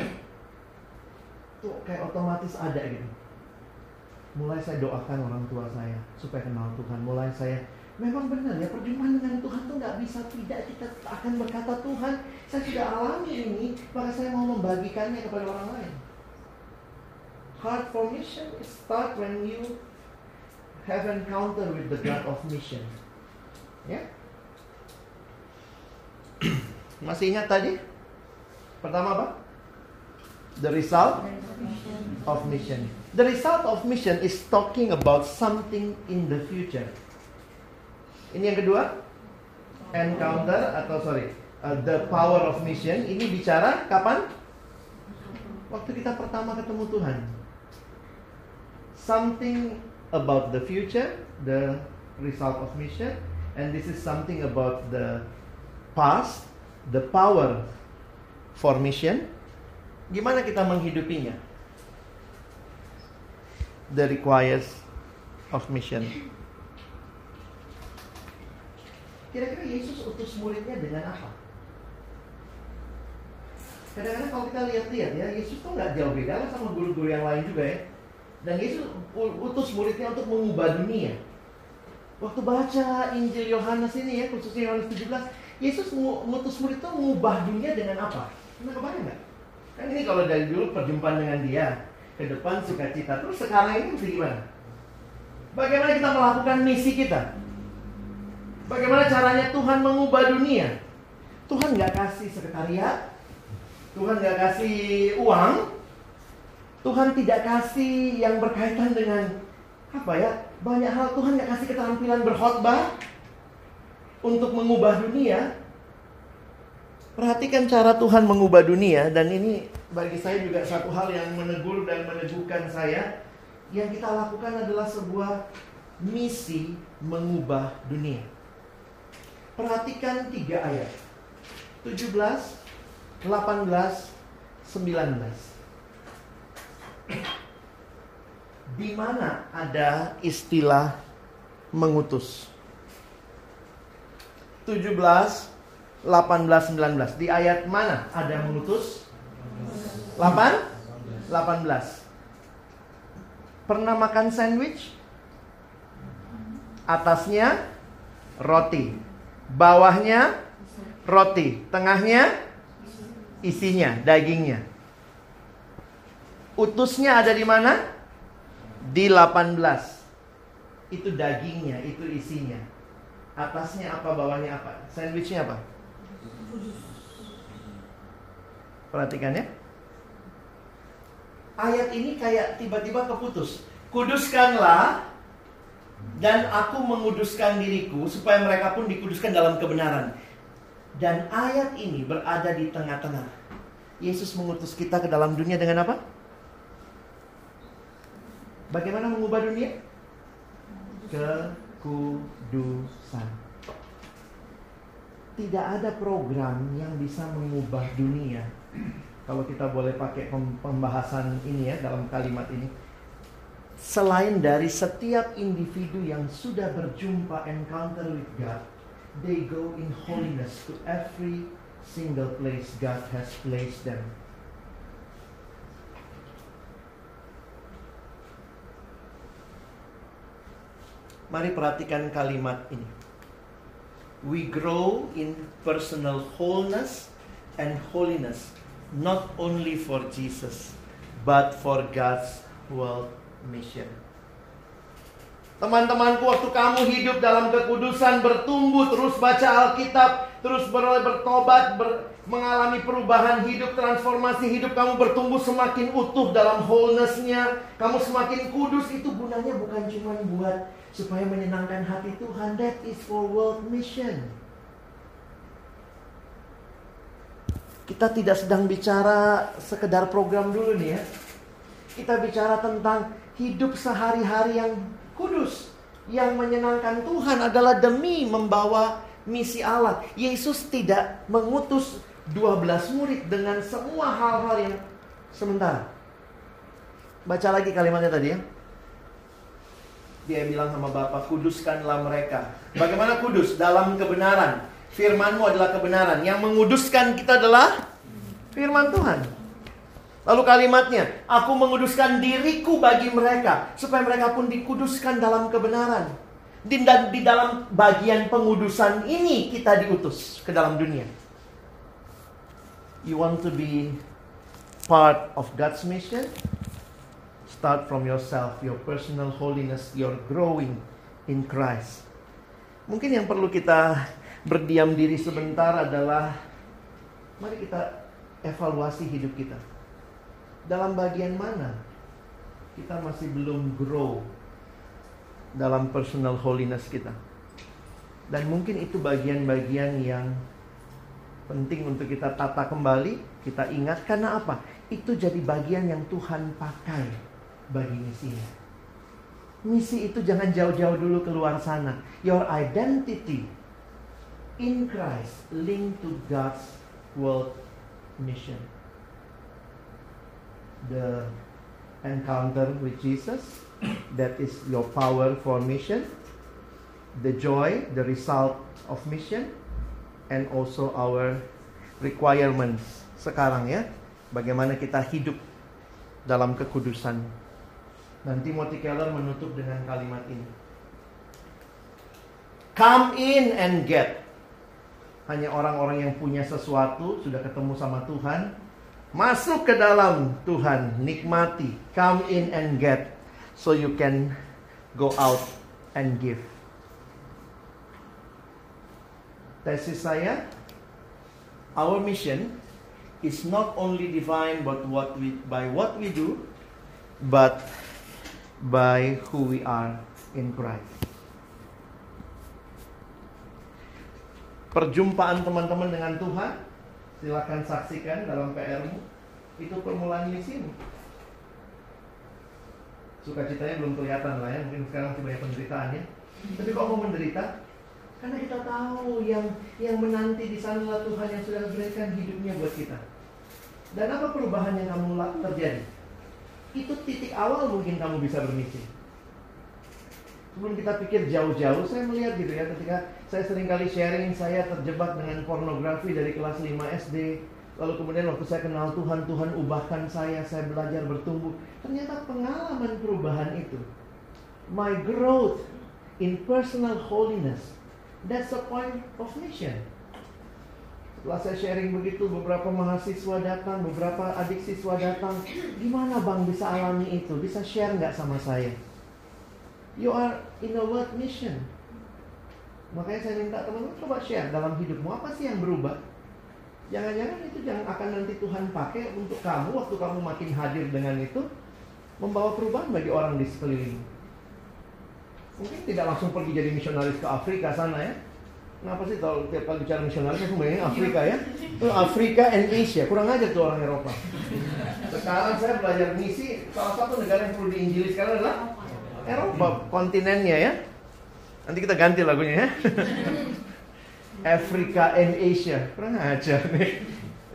Itu kayak otomatis ada gitu mulai saya doakan orang tua saya supaya kenal Tuhan. Mulai saya memang benar ya perjumpaan dengan Tuhan tuh nggak bisa tidak kita akan berkata Tuhan saya sudah alami ini maka saya mau membagikannya kepada orang lain. Heart formation start when you have encounter with the God of mission. Ya. Masih ingat tadi? Pertama apa? The result of mission. The result of mission is talking about something in the future. Ini yang kedua, encounter atau sorry, uh, the power of mission. Ini bicara kapan? Waktu kita pertama ketemu Tuhan. Something about the future, the result of mission, and this is something about the past, the power for mission. Gimana kita menghidupinya? The requires of mission. Kira-kira Yesus utus muridnya dengan apa? Kadang-kadang kalau kita lihat-lihat ya, Yesus tuh nggak jauh beda sama guru-guru yang lain juga ya. Dan Yesus utus muridnya untuk mengubah dunia. Waktu baca Injil Yohanes ini ya, khususnya Yohanes 17, Yesus mengutus murid itu mengubah dunia dengan apa? Pernah kebayang nggak? Kan ini kalau dari dulu perjumpaan dengan dia, ke depan sukacita. Terus sekarang ini mesti gimana? Bagaimana kita melakukan misi kita? Bagaimana caranya Tuhan mengubah dunia? Tuhan nggak kasih sekretariat, Tuhan nggak kasih uang, Tuhan tidak kasih yang berkaitan dengan apa ya? Banyak hal Tuhan nggak kasih keterampilan berkhotbah untuk mengubah dunia. Perhatikan cara Tuhan mengubah dunia dan ini bagi saya juga satu hal yang menegur dan meneguhkan saya. Yang kita lakukan adalah sebuah misi mengubah dunia. Perhatikan tiga ayat. 17, 18, 19. Di mana ada istilah mengutus? 17, 18, 19. Di ayat mana ada mengutus? 8, 18. Pernah makan sandwich? Atasnya roti. Bawahnya roti. Tengahnya isinya, dagingnya. Utusnya ada di mana? Di 18. Itu dagingnya, itu isinya. Atasnya apa, bawahnya apa? Sandwichnya apa? Perhatikan ya. Ayat ini kayak tiba-tiba keputus. Kuduskanlah dan aku menguduskan diriku supaya mereka pun dikuduskan dalam kebenaran. Dan ayat ini berada di tengah-tengah. Yesus mengutus kita ke dalam dunia dengan apa? Bagaimana mengubah dunia? Kekudusan. Tidak ada program yang bisa mengubah dunia kalau kita boleh pakai pembahasan ini ya dalam kalimat ini. Selain dari setiap individu yang sudah berjumpa encounter with God, they go in holiness to every single place God has placed them. Mari perhatikan kalimat ini. We grow in personal wholeness and holiness not only for Jesus, but for God's world mission. Teman-temanku, waktu kamu hidup dalam kekudusan, bertumbuh, terus baca Alkitab, terus ber bertobat, ber mengalami perubahan hidup, transformasi hidup, kamu bertumbuh semakin utuh dalam wholeness-nya, kamu semakin kudus, itu gunanya bukan cuma buat supaya menyenangkan hati Tuhan, that is for world mission. Kita tidak sedang bicara sekedar program dulu nih ya. Kita bicara tentang hidup sehari-hari yang kudus. Yang menyenangkan Tuhan adalah demi membawa misi Allah. Yesus tidak mengutus 12 murid dengan semua hal-hal yang sementara. Baca lagi kalimatnya tadi ya. Dia bilang sama Bapak, kuduskanlah mereka. Bagaimana kudus? Dalam kebenaran. Firmanmu adalah kebenaran. Yang menguduskan kita adalah firman Tuhan. Lalu kalimatnya, aku menguduskan diriku bagi mereka. Supaya mereka pun dikuduskan dalam kebenaran. Di, di dalam bagian pengudusan ini kita diutus ke dalam dunia. You want to be part of God's mission? Start from yourself, your personal holiness, your growing in Christ. Mungkin yang perlu kita berdiam diri sebentar adalah mari kita evaluasi hidup kita. Dalam bagian mana kita masih belum grow dalam personal holiness kita. Dan mungkin itu bagian-bagian yang penting untuk kita tata kembali, kita ingat karena apa? Itu jadi bagian yang Tuhan pakai bagi misinya. Misi itu jangan jauh-jauh dulu keluar sana. Your identity in Christ linked to God's world mission. The encounter with Jesus, that is your power for mission. The joy, the result of mission, and also our requirements sekarang ya. Bagaimana kita hidup dalam kekudusan. Dan Timothy Keller menutup dengan kalimat ini. Come in and get hanya orang-orang yang punya sesuatu, sudah ketemu sama Tuhan, masuk ke dalam Tuhan, nikmati, come in and get, so you can go out and give. Tesis saya, our mission is not only defined but what we, by what we do, but by who we are in Christ. Perjumpaan teman-teman dengan Tuhan, silakan saksikan dalam PR-mu. Itu permulaan misimu. Sukacitanya belum kelihatan lah ya, mungkin sekarang masih banyak penderitaan ya. Tapi kok mau menderita? Karena kita tahu yang yang menanti di sana Tuhan yang sudah berikan hidupnya buat kita. Dan apa perubahan yang kamu terjadi? Itu titik awal mungkin kamu bisa bermisi. Sebelum kita pikir jauh-jauh, saya melihat gitu ya ketika saya sering kali sharing saya terjebak dengan pornografi dari kelas 5 SD. Lalu kemudian waktu saya kenal Tuhan, Tuhan ubahkan saya, saya belajar bertumbuh. Ternyata pengalaman perubahan itu, my growth in personal holiness, that's the point of mission. Setelah saya sharing begitu, beberapa mahasiswa datang, beberapa adik siswa datang. Gimana bang bisa alami itu? Bisa share nggak sama saya? You are in a world mission. Makanya saya minta teman-teman coba share dalam hidupmu apa sih yang berubah? Jangan-jangan itu jangan akan nanti Tuhan pakai untuk kamu waktu kamu makin hadir dengan itu membawa perubahan bagi orang di sekeliling. Mungkin tidak langsung pergi jadi misionaris ke Afrika sana ya. Kenapa sih kalau tiap kali bicara misionaris aku bayangin Afrika ya? Itu Afrika and Asia, kurang aja tuh orang Eropa. Sekarang saya belajar misi, salah satu negara yang perlu diinjili sekarang adalah Eropa, kontinennya ya. Nanti kita ganti lagunya ya. Afrika and Asia, kurang aja nih.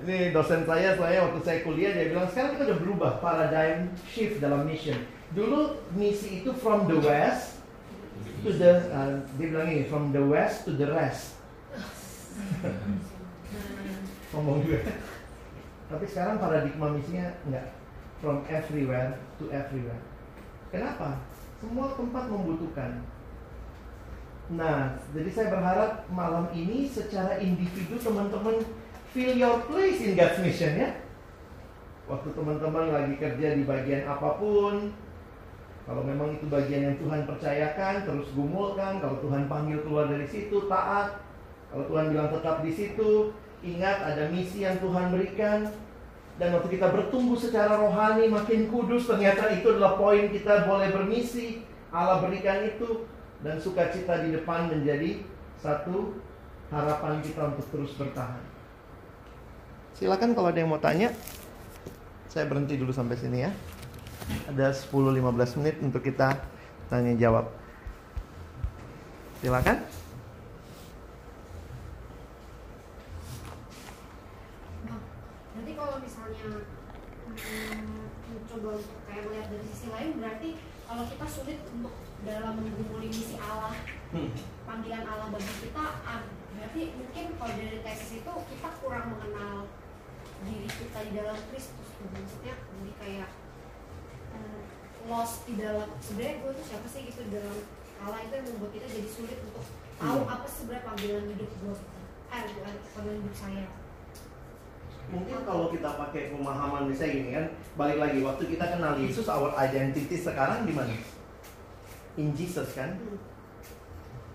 Ini dosen saya, saya waktu saya kuliah dia bilang sekarang kita udah berubah paradigm shift dalam mission. Dulu misi itu from the west to the uh, dia bilang ini from the west to the rest. Ngomong juga. Tapi sekarang paradigma misinya enggak from everywhere to everywhere. Kenapa? Semua tempat membutuhkan. Nah, jadi saya berharap malam ini secara individu teman-teman feel your place in God's mission ya. Waktu teman-teman lagi kerja di bagian apa pun, kalau memang itu bagian yang Tuhan percayakan, terus gumulkan. Kalau Tuhan panggil keluar dari situ, taat. Kalau Tuhan bilang tetap di situ, ingat ada misi yang Tuhan berikan. Dan waktu kita bertumbuh secara rohani makin kudus, ternyata itu adalah poin kita boleh bermisi. Allah berikan itu dan sukacita di depan menjadi satu harapan kita untuk terus bertahan. Silakan kalau ada yang mau tanya. Saya berhenti dulu sampai sini ya. Ada 10-15 menit untuk kita tanya jawab. Silakan. Bang, berarti kalau misalnya hmm, kayak melihat dari sisi lain berarti kalau kita sulit untuk dalam menggumuli misi Allah Hmm. panggilan Allah bagi kita ah, berarti mungkin kalau dari tesis itu kita kurang mengenal diri kita di dalam Kristus maksudnya jadi kayak hmm, lost di dalam sebenarnya gue tuh siapa sih gitu di dalam Allah itu yang membuat kita jadi sulit untuk tahu Hmm. apa sebenarnya panggilan hidup gue eh panggilan hidup saya Mungkin kalau kita pakai pemahaman misalnya gini kan, balik lagi waktu kita kenal Yesus, our identity sekarang di mana? In Jesus kan?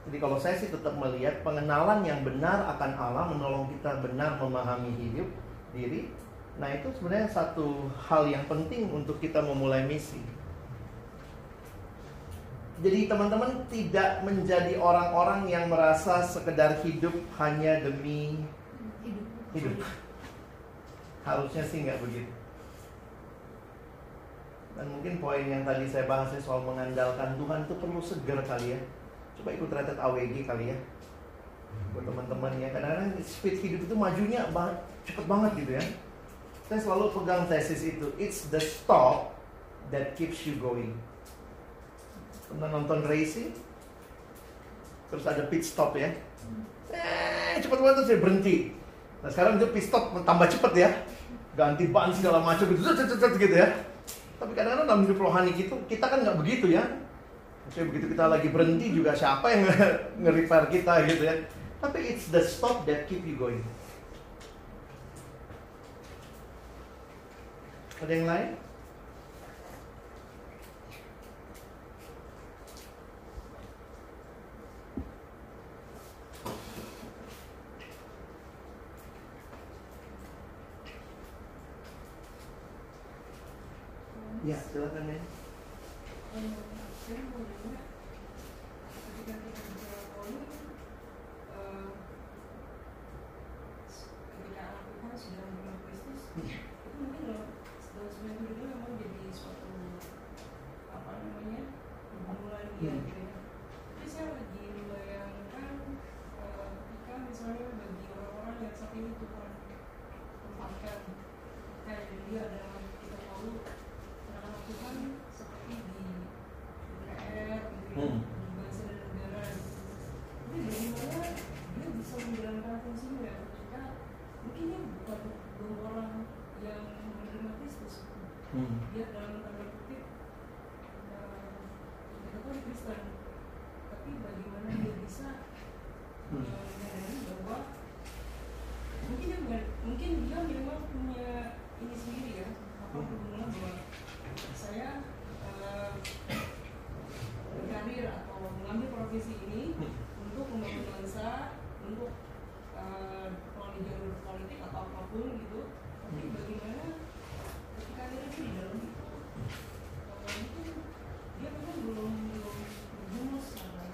Jadi kalau saya sih tetap melihat pengenalan yang benar akan Allah menolong kita benar memahami hidup diri. Nah itu sebenarnya satu hal yang penting untuk kita memulai misi. Jadi teman-teman tidak menjadi orang-orang yang merasa sekedar hidup hanya demi hidup hidup. Harusnya sih nggak begitu. Dan mungkin poin yang tadi saya bahas ya soal mengandalkan Tuhan itu perlu seger kali ya. Coba ikut retret AWG kali ya. Buat teman-teman ya. Kadang-kadang speed hidup itu majunya ba- cepet banget gitu ya. Saya selalu pegang tesis itu. It's the stop that keeps you going. Pernah nonton racing? Terus ada pit stop ya. Eh, cepet banget terus saya berhenti. Nah sekarang itu pit stop tambah cepet ya. Ganti ban segala macam gitu, zut, zut, zut, gitu ya. Tapi kadang-kadang dalam hidup rohani gitu, kita kan nggak begitu ya. Maksudnya begitu kita lagi berhenti juga siapa yang nge-repair kita gitu ya. Tapi it's the stop that keep you going. Ada yang lain? Ya, silakan ya. saya mau nanya ketika kita bicara poli eh, ketika anak Tuhan sudah mengenal Kristus itu mungkin dalam dalam sebuah hidup itu memang jadi suatu apa namanya dunia gitu ya. Jadi saya lagi membayangkan eh, ketika misalnya bagi orang-orang yang saat ini Tuhan tempatkan kayak dia dalam kita tahu anak-anak Tuhan seperti di DPR gitu ya, Hmm. di bangsa dan negara gitu. Tapi bagaimana dia bisa menjalankan fungsinya ketika mungkin dia bukan belum orang yang menerima Kristus Hmm. dia dalam tanda kutip eh, dikatakan Kristen tapi bagaimana dia bisa Hmm. eh, menyadari bahwa mungkin dia bukan- mungkin dia memang punya ini sendiri ya apa Hmm. hubungan bahwa saya eh, berkarir atau mengambil profesi ini Hmm. untuk membangun bangsa untuk eh, melalui jalur politik atau apa pun gitu tapi Hmm. bagaimana ketika dia di dalam itu eh, mungkin dia memang belum belum berjumus secara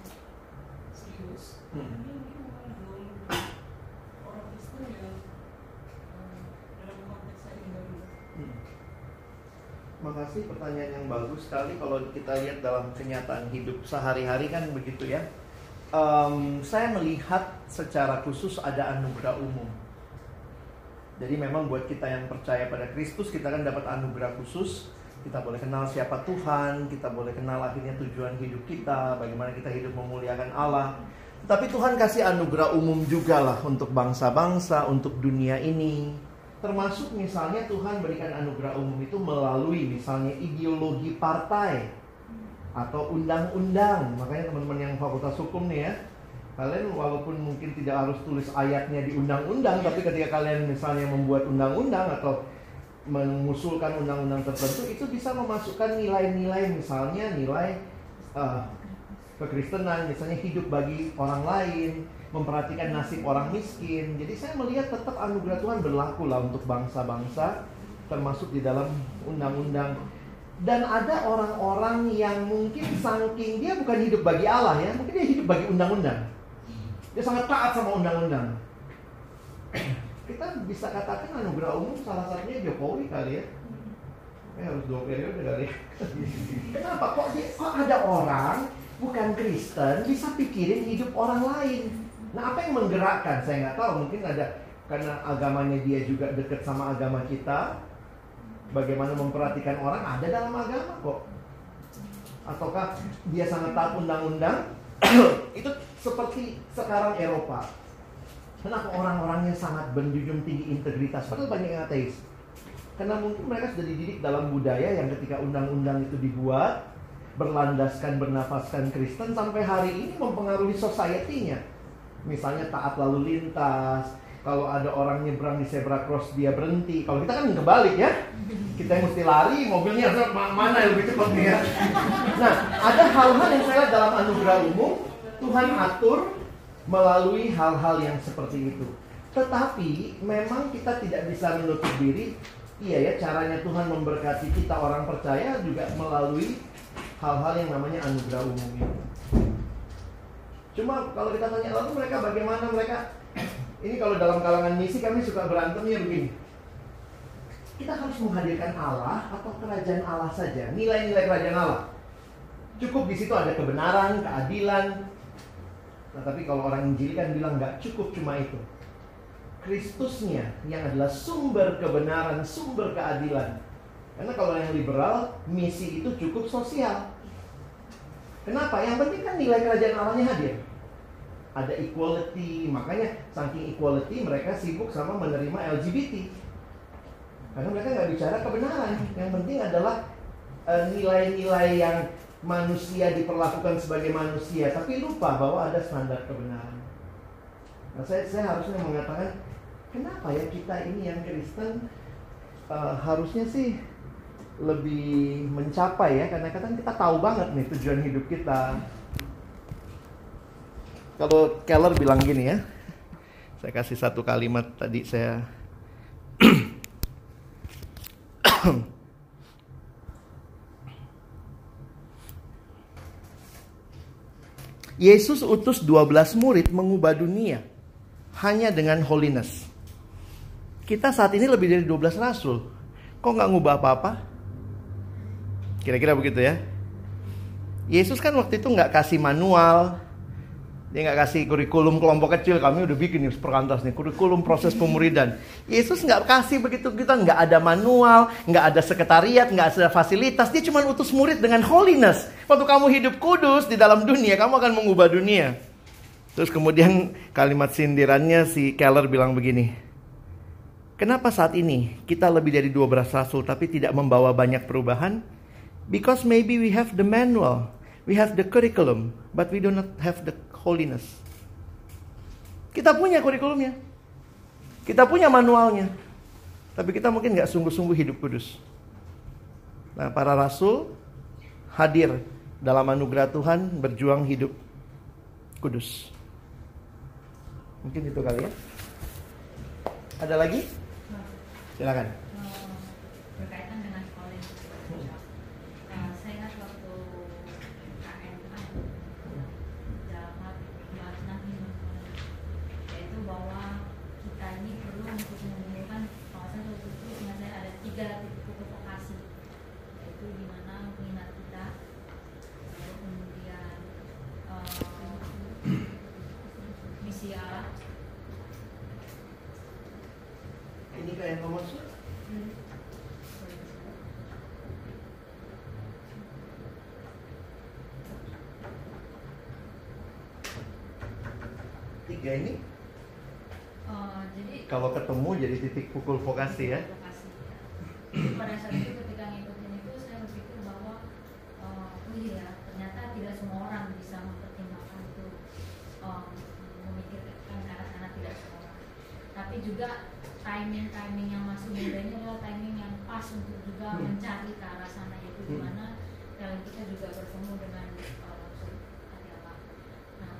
serius Hmm. dia mungkin memang belum orang Kristen yang eh, dalam konteks saya ini baru Hmm. Makasih pertanyaan yang bagus sekali kalau kita lihat dalam kenyataan hidup sehari-hari kan begitu ya. Em, saya melihat secara khusus ada anugerah umum. Jadi memang buat kita yang percaya pada Kristus kita kan dapat anugerah khusus. Kita boleh kenal siapa Tuhan, kita boleh kenal akhirnya tujuan hidup kita, bagaimana kita hidup memuliakan Allah. Tapi Tuhan kasih anugerah umum juga lah untuk bangsa-bangsa, untuk dunia ini. Termasuk misalnya Tuhan berikan anugerah umum itu melalui misalnya ideologi partai atau undang-undang. Makanya teman-teman yang fakultas hukum nih ya, kalian walaupun mungkin tidak harus tulis ayatnya di undang-undang, tapi ketika kalian misalnya membuat undang-undang atau mengusulkan undang-undang tertentu, itu bisa memasukkan nilai-nilai misalnya nilai eh, kekristenan, misalnya hidup bagi orang lain, memperhatikan nasib orang miskin. Jadi saya melihat tetap anugerah Tuhan berlaku lah untuk bangsa-bangsa, termasuk di dalam undang-undang. Dan ada orang-orang yang mungkin saking dia bukan hidup bagi Allah ya, mungkin dia hidup bagi undang-undang. Dia sangat taat sama undang-undang. Kita bisa katakan anugerah umum salah satunya Jokowi kali ya. Eh harus dua periode kali. ya. Kenapa kok dia, kok ada orang bukan Kristen bisa pikirin hidup orang lain? Nah apa yang menggerakkan? Saya nggak tahu. Mungkin ada karena agamanya dia juga dekat sama agama kita. Bagaimana memperhatikan orang ada dalam agama kok. Ataukah dia sangat taat undang-undang? itu seperti sekarang Eropa. Kenapa orang-orangnya sangat menjunjung tinggi integritas? Padahal banyak yang ateis. Karena mungkin mereka sudah dididik dalam budaya yang ketika undang-undang itu dibuat berlandaskan bernafaskan Kristen sampai hari ini mempengaruhi society-nya. Misalnya taat lalu lintas, kalau ada orang nyebrang di zebra cross dia berhenti. Kalau kita kan kebalik ya. Kita yang mesti lari, mobilnya ma- mana yang lebih cepat nih ya. Nah, ada hal-hal yang saya lihat dalam anugerah umum Tuhan atur melalui hal-hal yang seperti itu. Tetapi memang kita tidak bisa menutup diri Iya ya, caranya Tuhan memberkati kita orang percaya juga melalui hal-hal yang namanya anugerah umum itu. Cuma kalau kita tanya lalu mereka bagaimana mereka ini kalau dalam kalangan misi kami suka berantemnya begini. Kita harus menghadirkan Allah atau kerajaan Allah saja, nilai-nilai kerajaan Allah. Cukup di situ ada kebenaran, keadilan. Nah, tapi kalau orang Injil kan bilang nggak cukup cuma itu. Kristusnya yang adalah sumber kebenaran, sumber keadilan. Karena kalau yang liberal, misi itu cukup sosial. Kenapa? Yang penting kan nilai kerajaan Allahnya hadir. Ada equality, makanya saking equality mereka sibuk sama menerima LGBT. Karena mereka nggak bicara kebenaran. Yang penting adalah eh, nilai-nilai yang manusia diperlakukan sebagai manusia, tapi lupa bahwa ada standar kebenaran. Nah, saya, saya harusnya mengatakan, kenapa ya kita ini yang Kristen eh, harusnya sih lebih mencapai ya, karena kadang kita tahu banget nih tujuan hidup kita. Kalau Keller bilang gini ya, saya kasih satu kalimat tadi saya Yesus utus 12 murid mengubah dunia hanya dengan holiness. Kita saat ini lebih dari 12 rasul. Kok nggak ngubah apa-apa? Kira-kira begitu ya. Yesus kan waktu itu nggak kasih manual, dia nggak kasih kurikulum kelompok kecil. Kami udah bikin nih perkantas nih kurikulum proses pemuridan. Yesus nggak kasih begitu kita nggak ada manual, nggak ada sekretariat, nggak ada fasilitas. Dia cuma utus murid dengan holiness. Waktu kamu hidup kudus di dalam dunia, kamu akan mengubah dunia. Terus kemudian kalimat sindirannya si Keller bilang begini. Kenapa saat ini kita lebih dari dua belas rasul tapi tidak membawa banyak perubahan? Because maybe we have the manual, we have the curriculum, but we do not have the holiness. Kita punya kurikulumnya, kita punya manualnya, tapi kita mungkin nggak sungguh-sungguh hidup kudus. Nah, para rasul hadir dalam anugerah Tuhan berjuang hidup kudus. Mungkin itu kali ya. Ada lagi? Silakan. berkaitan dengan sekolah uh, saya ingat waktu KM dalam pembahasan ini yaitu bahwa kita ini perlu untuk mengumpulkan kawasan waktu itu ingat saya ada tiga titik pokok vokasi yaitu di mana minat kita lalu kemudian uh, misi Allah Nomor Tiga ini Uh, jadi kalau ketemu jadi titik pukul vokasi ya. Vokasi, ya. Jadi pada saat itu ketika ngikutin itu saya berpikir bahwa uh, oh iya ternyata tidak semua orang bisa mempertimbangkan itu um, memikirkan sana tidak semua orang. Tapi juga timing-timing yang masih muda ini adalah timing yang pas untuk juga Hmm. mencari ke arah sana yaitu Hmm. di mana talent kita juga bertemu dengan hati Allah. Nah,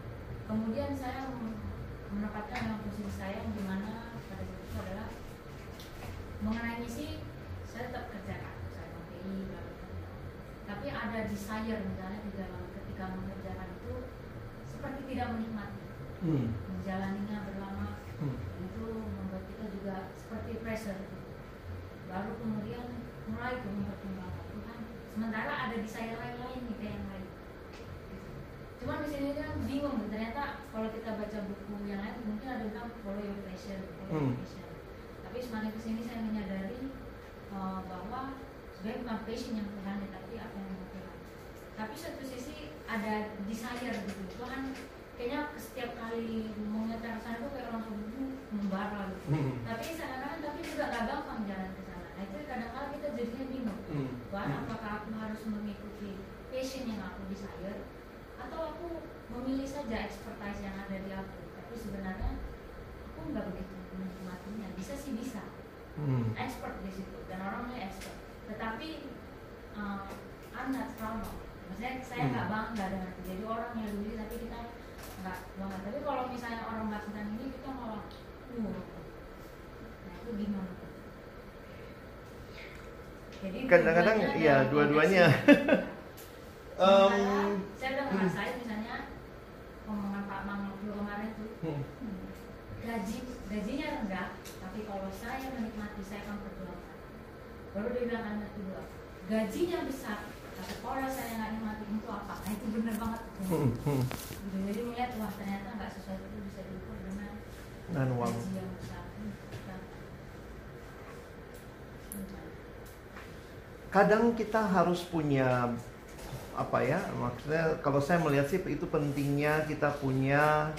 kemudian saya menempatkan dalam posisi saya yang di mana pada saat itu adalah mengenai misi saya tetap kerjakan saya bla. tapi ada desire misalnya di dalam ketika mengerjakan itu seperti tidak menikmati Hmm. menjalaninya berlama Hmm. itu juga seperti pressure baru kemudian mulai tuh mempertimbangkan Tuhan sementara ada desire lain-lain kayak yang lain. Cuman di sini kan bingung ternyata kalau kita baca buku yang lain mungkin ada bilang follow your passion follow your Hmm. passion. Tapi semakin ke sini saya menyadari eh, bahwa sebenarnya bukan passion yang Tuhan tapi apa yang mau. Tuhan tapi satu sisi ada desire gitu. Tuhan kayaknya setiap kali mau ngetar sana tuh kayak langsung uh, membara gitu Hmm. tapi kadang-kadang tapi juga gak gampang jalan ke sana. Nah itu kadang-kadang kita jadinya bingung. Hmm. Tuhan Hmm. apakah aku harus mengikuti passion yang aku desire? Atau aku memilih saja expertise yang ada di aku? Tapi sebenarnya aku nggak begitu menikmatinya. Bisa sih bisa. Hmm. expert di situ. Dan orangnya expert. Tetapi uh, I'm not proud of maksudnya saya nggak Hmm. bangga dengan jadi orang yang dulu tapi kita nggak bangga. Tapi kalau misalnya orang tentang ini kita malah nah itu gimana jadi Kadang-kadang iya dua-duanya. Sementara saya udah ngerasain misalnya omongan Pak Mang waktu kemarin tuh Hmm. gaji gajinya rendah tapi kalau saya menikmati saya akan perjuangkan baru dia bilang kalimat kedua gajinya besar tapi kalau saya nggak nikmati itu apa nah itu bener banget Hmm. Hmm. Gitu, jadi melihat wah ternyata nggak sesuatu itu bisa diukur dengan Bukan. kadang kita harus punya apa ya maksudnya kalau saya melihat sih itu pentingnya kita punya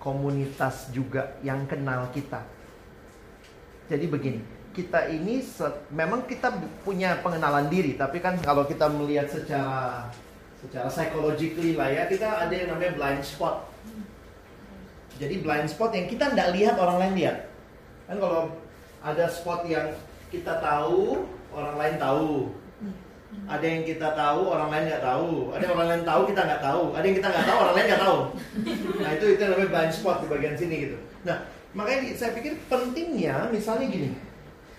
komunitas juga yang kenal kita jadi begini kita ini memang kita punya pengenalan diri tapi kan kalau kita melihat secara secara psychologically lah ya kita ada yang namanya blind spot jadi blind spot yang kita nggak lihat orang lain lihat. Kan kalau ada spot yang kita tahu orang lain tahu. Ada yang kita tahu orang lain nggak tahu. Ada yang orang lain tahu kita nggak tahu. Ada yang kita nggak tahu orang lain nggak tahu. Nah itu itu namanya blind spot di bagian sini gitu. Nah makanya saya pikir pentingnya misalnya gini.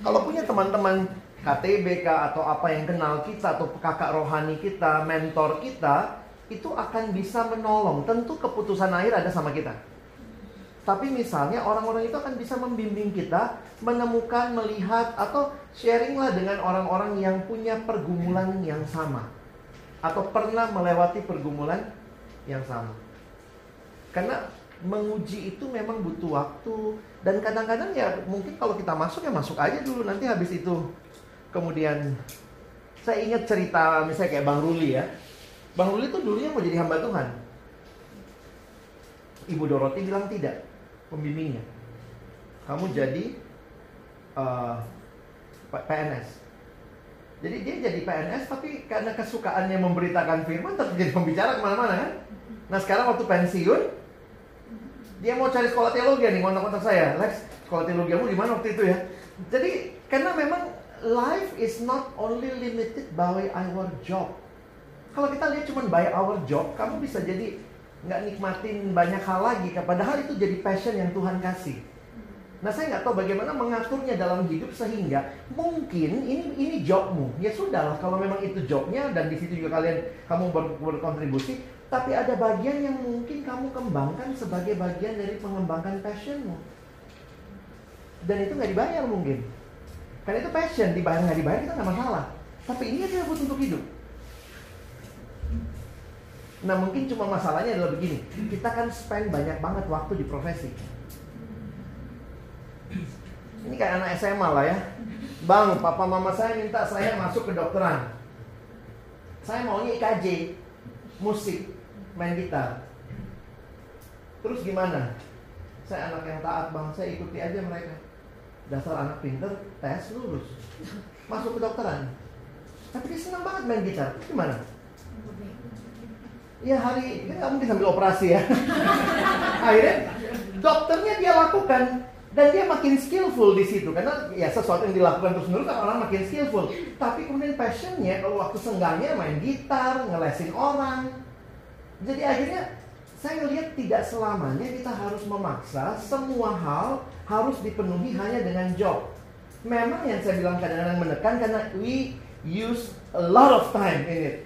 Kalau punya teman-teman KTBK atau apa yang kenal kita atau kakak rohani kita mentor kita itu akan bisa menolong. Tentu keputusan akhir ada sama kita tapi misalnya orang-orang itu akan bisa membimbing kita menemukan, melihat atau sharinglah dengan orang-orang yang punya pergumulan yang sama. atau pernah melewati pergumulan yang sama. Karena menguji itu memang butuh waktu dan kadang-kadang ya mungkin kalau kita masuk ya masuk aja dulu nanti habis itu kemudian saya ingat cerita misalnya kayak Bang Ruli ya. Bang Ruli tuh dulunya mau jadi hamba Tuhan. Ibu Doroti bilang tidak, pembimbingnya. Kamu jadi uh, PNS. Jadi dia jadi PNS tapi karena kesukaannya memberitakan firman tetap jadi pembicara ke mana-mana kan. Nah sekarang waktu pensiun dia mau cari sekolah teologi nih kontak-kontak saya. Lex, sekolah teologi kamu di mana waktu itu ya? Jadi karena memang life is not only limited by our job. Kalau kita lihat cuma by our job, kamu bisa jadi nggak nikmatin banyak hal lagi. Padahal itu jadi passion yang Tuhan kasih. Nah saya nggak tahu bagaimana mengaturnya dalam hidup sehingga mungkin ini ini jobmu. Ya sudahlah kalau memang itu jobnya dan di situ juga kalian kamu ber, berkontribusi. Tapi ada bagian yang mungkin kamu kembangkan sebagai bagian dari mengembangkan passionmu. Dan itu nggak dibayar mungkin. Karena itu passion, dibayar nggak dibayar kita nggak masalah. Tapi ini adalah butuh untuk hidup. Nah mungkin cuma masalahnya adalah begini. Kita kan spend banyak banget waktu di profesi. Ini kayak anak SMA lah ya. Bang, papa mama saya minta saya masuk ke dokteran. Saya maunya IKJ Musik, main gitar. Terus gimana? Saya anak yang taat bang, saya ikuti aja mereka. Dasar anak pinter, tes lulus. Masuk ke dokteran. Tapi dia senang banget main gitar, gimana? Ya hari ini nggak mungkin sambil operasi ya. Akhirnya dokternya dia lakukan dan dia makin skillful di situ karena ya sesuatu yang dilakukan terus menerus kan orang makin skillful. Tapi kemudian passionnya kalau waktu senggangnya main gitar, ngelesin orang. Jadi akhirnya saya lihat tidak selamanya kita harus memaksa semua hal harus dipenuhi hanya dengan job. Memang yang saya bilang kadang-kadang menekan karena we use a lot of time in it.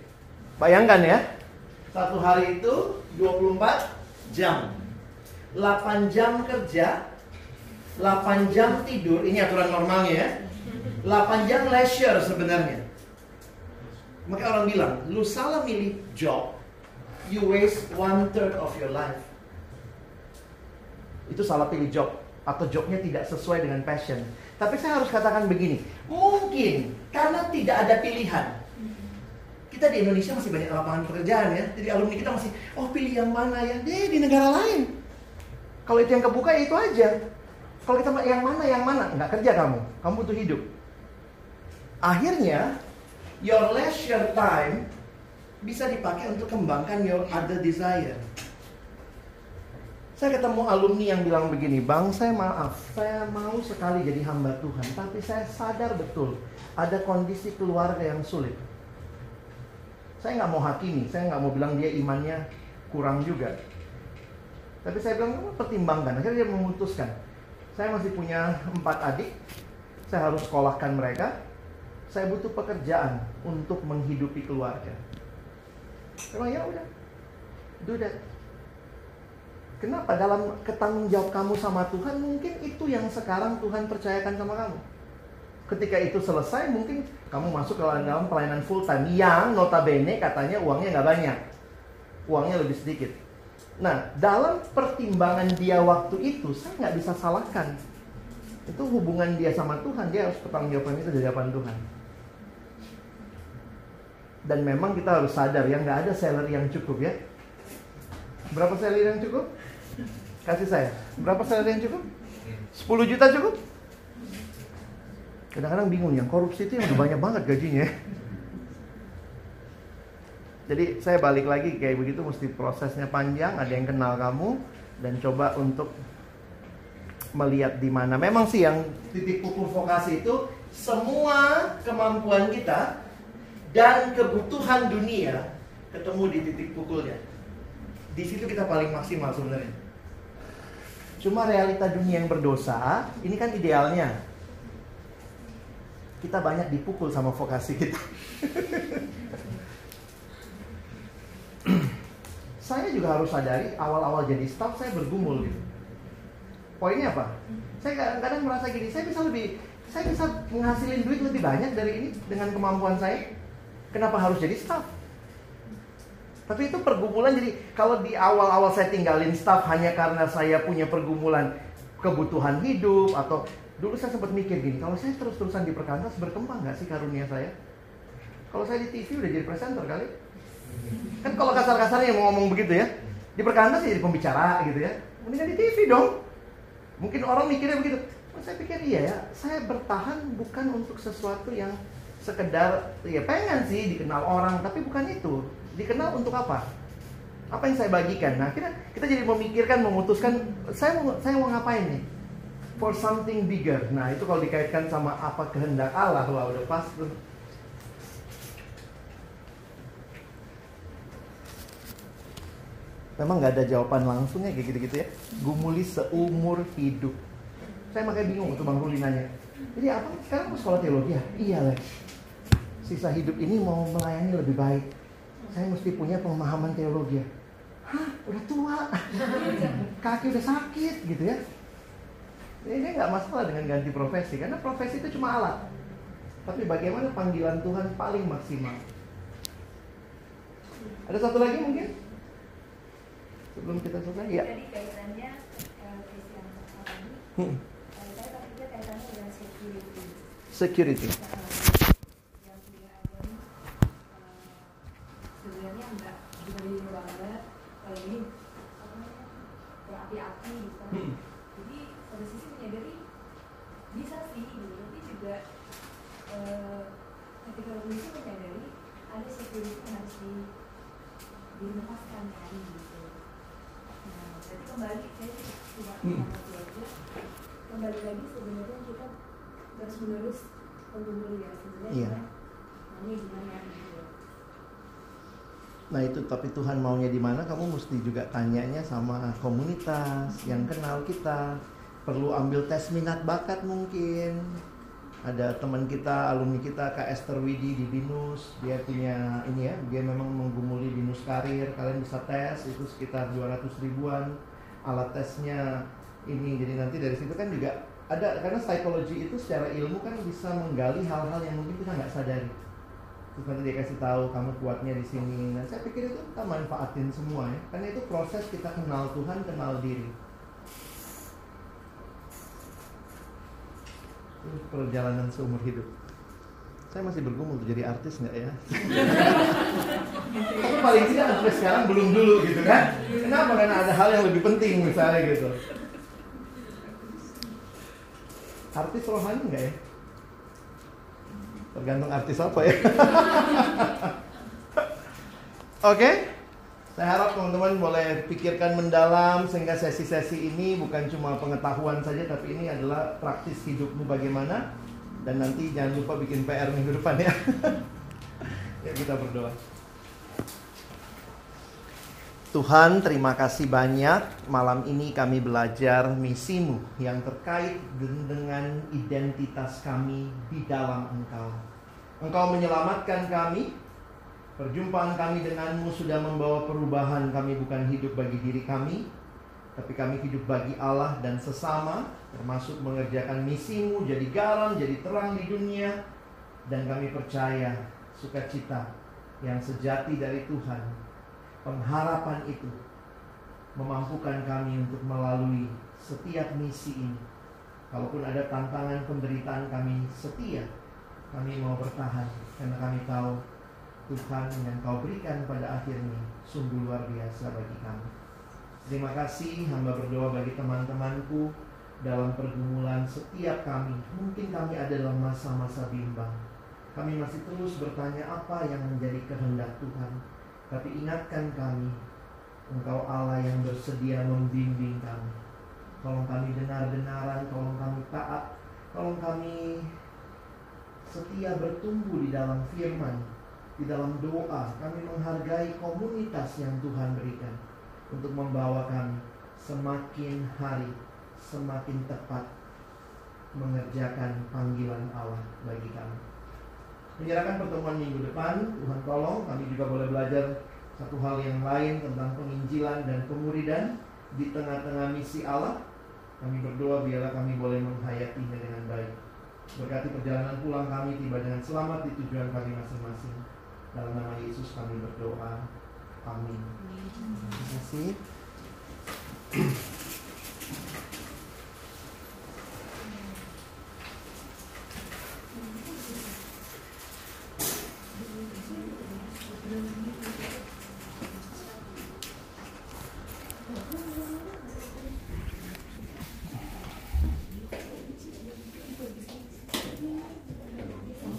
Bayangkan ya, satu hari itu 24 jam. 8 jam kerja, 8 jam tidur, ini aturan normalnya ya. 8 jam leisure sebenarnya. Maka orang bilang, lu salah milih job, you waste one third of your life. Itu salah pilih job atau jobnya tidak sesuai dengan passion. Tapi saya harus katakan begini, mungkin karena tidak ada pilihan, kita di Indonesia masih banyak lapangan pekerjaan ya. Jadi alumni kita masih, oh pilih yang mana ya? Deh di negara lain. Kalau itu yang kebuka ya itu aja. Kalau kita yang mana yang mana, nggak kerja kamu, kamu butuh hidup. Akhirnya, your leisure time bisa dipakai untuk kembangkan your other desire. Saya ketemu alumni yang bilang begini, Bang, saya maaf, saya mau sekali jadi hamba Tuhan, tapi saya sadar betul ada kondisi keluarga yang sulit. Saya nggak mau hakimi, saya nggak mau bilang dia imannya kurang juga. Tapi saya bilang, pertimbangkan. Akhirnya dia memutuskan. Saya masih punya empat adik, saya harus sekolahkan mereka. Saya butuh pekerjaan untuk menghidupi keluarga. Emang ya udah, do that. Kenapa dalam ketanggung jawab kamu sama Tuhan mungkin itu yang sekarang Tuhan percayakan sama kamu. Ketika itu selesai mungkin kamu masuk ke dalam pelayanan full time yang notabene katanya uangnya nggak banyak. Uangnya lebih sedikit. Nah, dalam pertimbangan dia waktu itu saya nggak bisa salahkan. Itu hubungan dia sama Tuhan, dia harus bertanggung jawabkan itu di hadapan Tuhan. Dan memang kita harus sadar ya nggak ada salary yang cukup ya. Berapa salary yang cukup? Kasih saya. Berapa salary yang cukup? 10 juta cukup? Kadang-kadang bingung yang korupsi itu yang udah banyak banget gajinya. Jadi saya balik lagi kayak begitu mesti prosesnya panjang, ada yang kenal kamu dan coba untuk melihat di mana. Memang sih yang titik pukul vokasi itu semua kemampuan kita dan kebutuhan dunia ketemu di titik pukulnya. Di situ kita paling maksimal sebenarnya. Cuma realita dunia yang berdosa, ini kan idealnya kita banyak dipukul sama vokasi kita. saya juga harus sadari awal-awal jadi staff saya bergumul gitu. Poinnya apa? Saya kadang-kadang merasa gini, saya bisa lebih, saya bisa menghasilin duit lebih banyak dari ini dengan kemampuan saya. Kenapa harus jadi staff? Tapi itu pergumulan jadi kalau di awal-awal saya tinggalin staff hanya karena saya punya pergumulan kebutuhan hidup atau dulu saya sempat mikir gini, kalau saya terus-terusan di perkantas berkembang nggak sih karunia saya? Kalau saya di TV udah jadi presenter kali. Kan kalau kasar-kasarnya mau ngomong begitu ya, di perkantas ya jadi pembicara gitu ya. Mendingan di TV dong. Mungkin orang mikirnya begitu. Oh, saya pikir iya ya, saya bertahan bukan untuk sesuatu yang sekedar ya pengen sih dikenal orang, tapi bukan itu. Dikenal untuk apa? Apa yang saya bagikan? Nah, kita kita jadi memikirkan, memutuskan saya mau saya mau ngapain nih? For something bigger. Nah, itu kalau dikaitkan sama apa kehendak Allah, wah udah pas tuh. Memang nggak ada jawaban langsungnya kayak gitu-gitu ya. Gumuli seumur hidup. Saya makanya bingung waktu Bang Ruli nanya. Jadi apa sekarang mau sekolah teologi ya? Iya Lex. Sisa hidup ini mau melayani lebih baik. Saya mesti punya pemahaman teologi ya. Hah, udah tua. Kaki udah sakit gitu ya. Ini nggak masalah dengan ganti profesi karena profesi itu cuma alat. Tapi bagaimana panggilan Tuhan paling maksimal? Ada satu lagi mungkin? Sebelum kita selesai ya. Jadi kaitannya eh, Christian? Hmm. eh, Saya berpikir kaitannya dengan security. Security. Eh, sebenarnya enggak dibanding banget kalau ini apa namanya berapi-api gitu. Hmm. Jadi pada sisi menyadari bisa sih gitu, tapi juga eh, ketika begitu menyadari ada security yang harus di dilepaskan kan gitu. Nah, jadi kembali saya tidak Hmm. belajar kembali lagi sebenarnya kita terus menerus menggumuli ya sebenarnya maunya gimana gitu. Nah itu tapi Tuhan maunya di mana kamu mesti juga tanyanya sama komunitas yang kenal kita. Perlu ambil tes minat bakat mungkin. Ada teman kita, alumni kita Kak Esther Widi di Binus, dia punya ini ya, dia memang menggumuli Binus Karir. Kalian bisa tes, itu sekitar 200 ribuan. Alat tesnya ini, jadi nanti dari situ kan juga ada karena psikologi itu secara ilmu kan bisa menggali hal-hal yang mungkin kita nggak sadari terus nanti dia kasih tahu kamu kuatnya di sini. Nah, saya pikir itu kita manfaatin semua ya, karena itu proses kita kenal Tuhan, kenal diri. Perjalanan seumur hidup. Saya masih bergumul jadi artis nggak ya? Tapi paling tidak sampai sekarang belum dulu gitu kan? Kenapa? Karena ada hal yang lebih penting misalnya gitu. Artis rohani nggak ya? Tergantung artis apa ya. Oke. Saya harap teman-teman boleh pikirkan mendalam sehingga sesi-sesi ini bukan cuma pengetahuan saja tapi ini adalah praktis hidupmu bagaimana dan nanti jangan lupa bikin PR minggu depan ya. ya kita berdoa. Tuhan, terima kasih banyak. Malam ini kami belajar misimu yang terkait dengan identitas kami di dalam Engkau. Engkau menyelamatkan kami. Perjumpaan kami denganmu sudah membawa perubahan. Kami bukan hidup bagi diri kami, tapi kami hidup bagi Allah dan sesama, termasuk mengerjakan misimu, jadi garam, jadi terang di dunia. Dan kami percaya sukacita yang sejati dari Tuhan pengharapan itu memampukan kami untuk melalui setiap misi ini. Kalaupun ada tantangan penderitaan kami setia, kami mau bertahan karena kami tahu Tuhan yang kau berikan pada akhirnya sungguh luar biasa bagi kami. Terima kasih hamba berdoa bagi teman-temanku dalam pergumulan setiap kami. Mungkin kami ada dalam masa-masa bimbang. Kami masih terus bertanya apa yang menjadi kehendak Tuhan. Tapi ingatkan kami, Engkau Allah yang bersedia membimbing kami. Tolong kami dengar-denaran, tolong kami taat, tolong kami setia bertumbuh di dalam firman, di dalam doa. Kami menghargai komunitas yang Tuhan berikan untuk membawa kami semakin hari, semakin tepat mengerjakan panggilan Allah bagi kami menyerahkan pertemuan minggu depan. Tuhan tolong kami juga boleh belajar satu hal yang lain tentang penginjilan dan pemuridan di tengah-tengah misi Allah. Kami berdoa biarlah kami boleh menghayatinya dengan baik. Berkati perjalanan pulang kami tiba dengan selamat di tujuan kami masing-masing. Dalam nama Yesus kami berdoa. Amin. Terima kasih.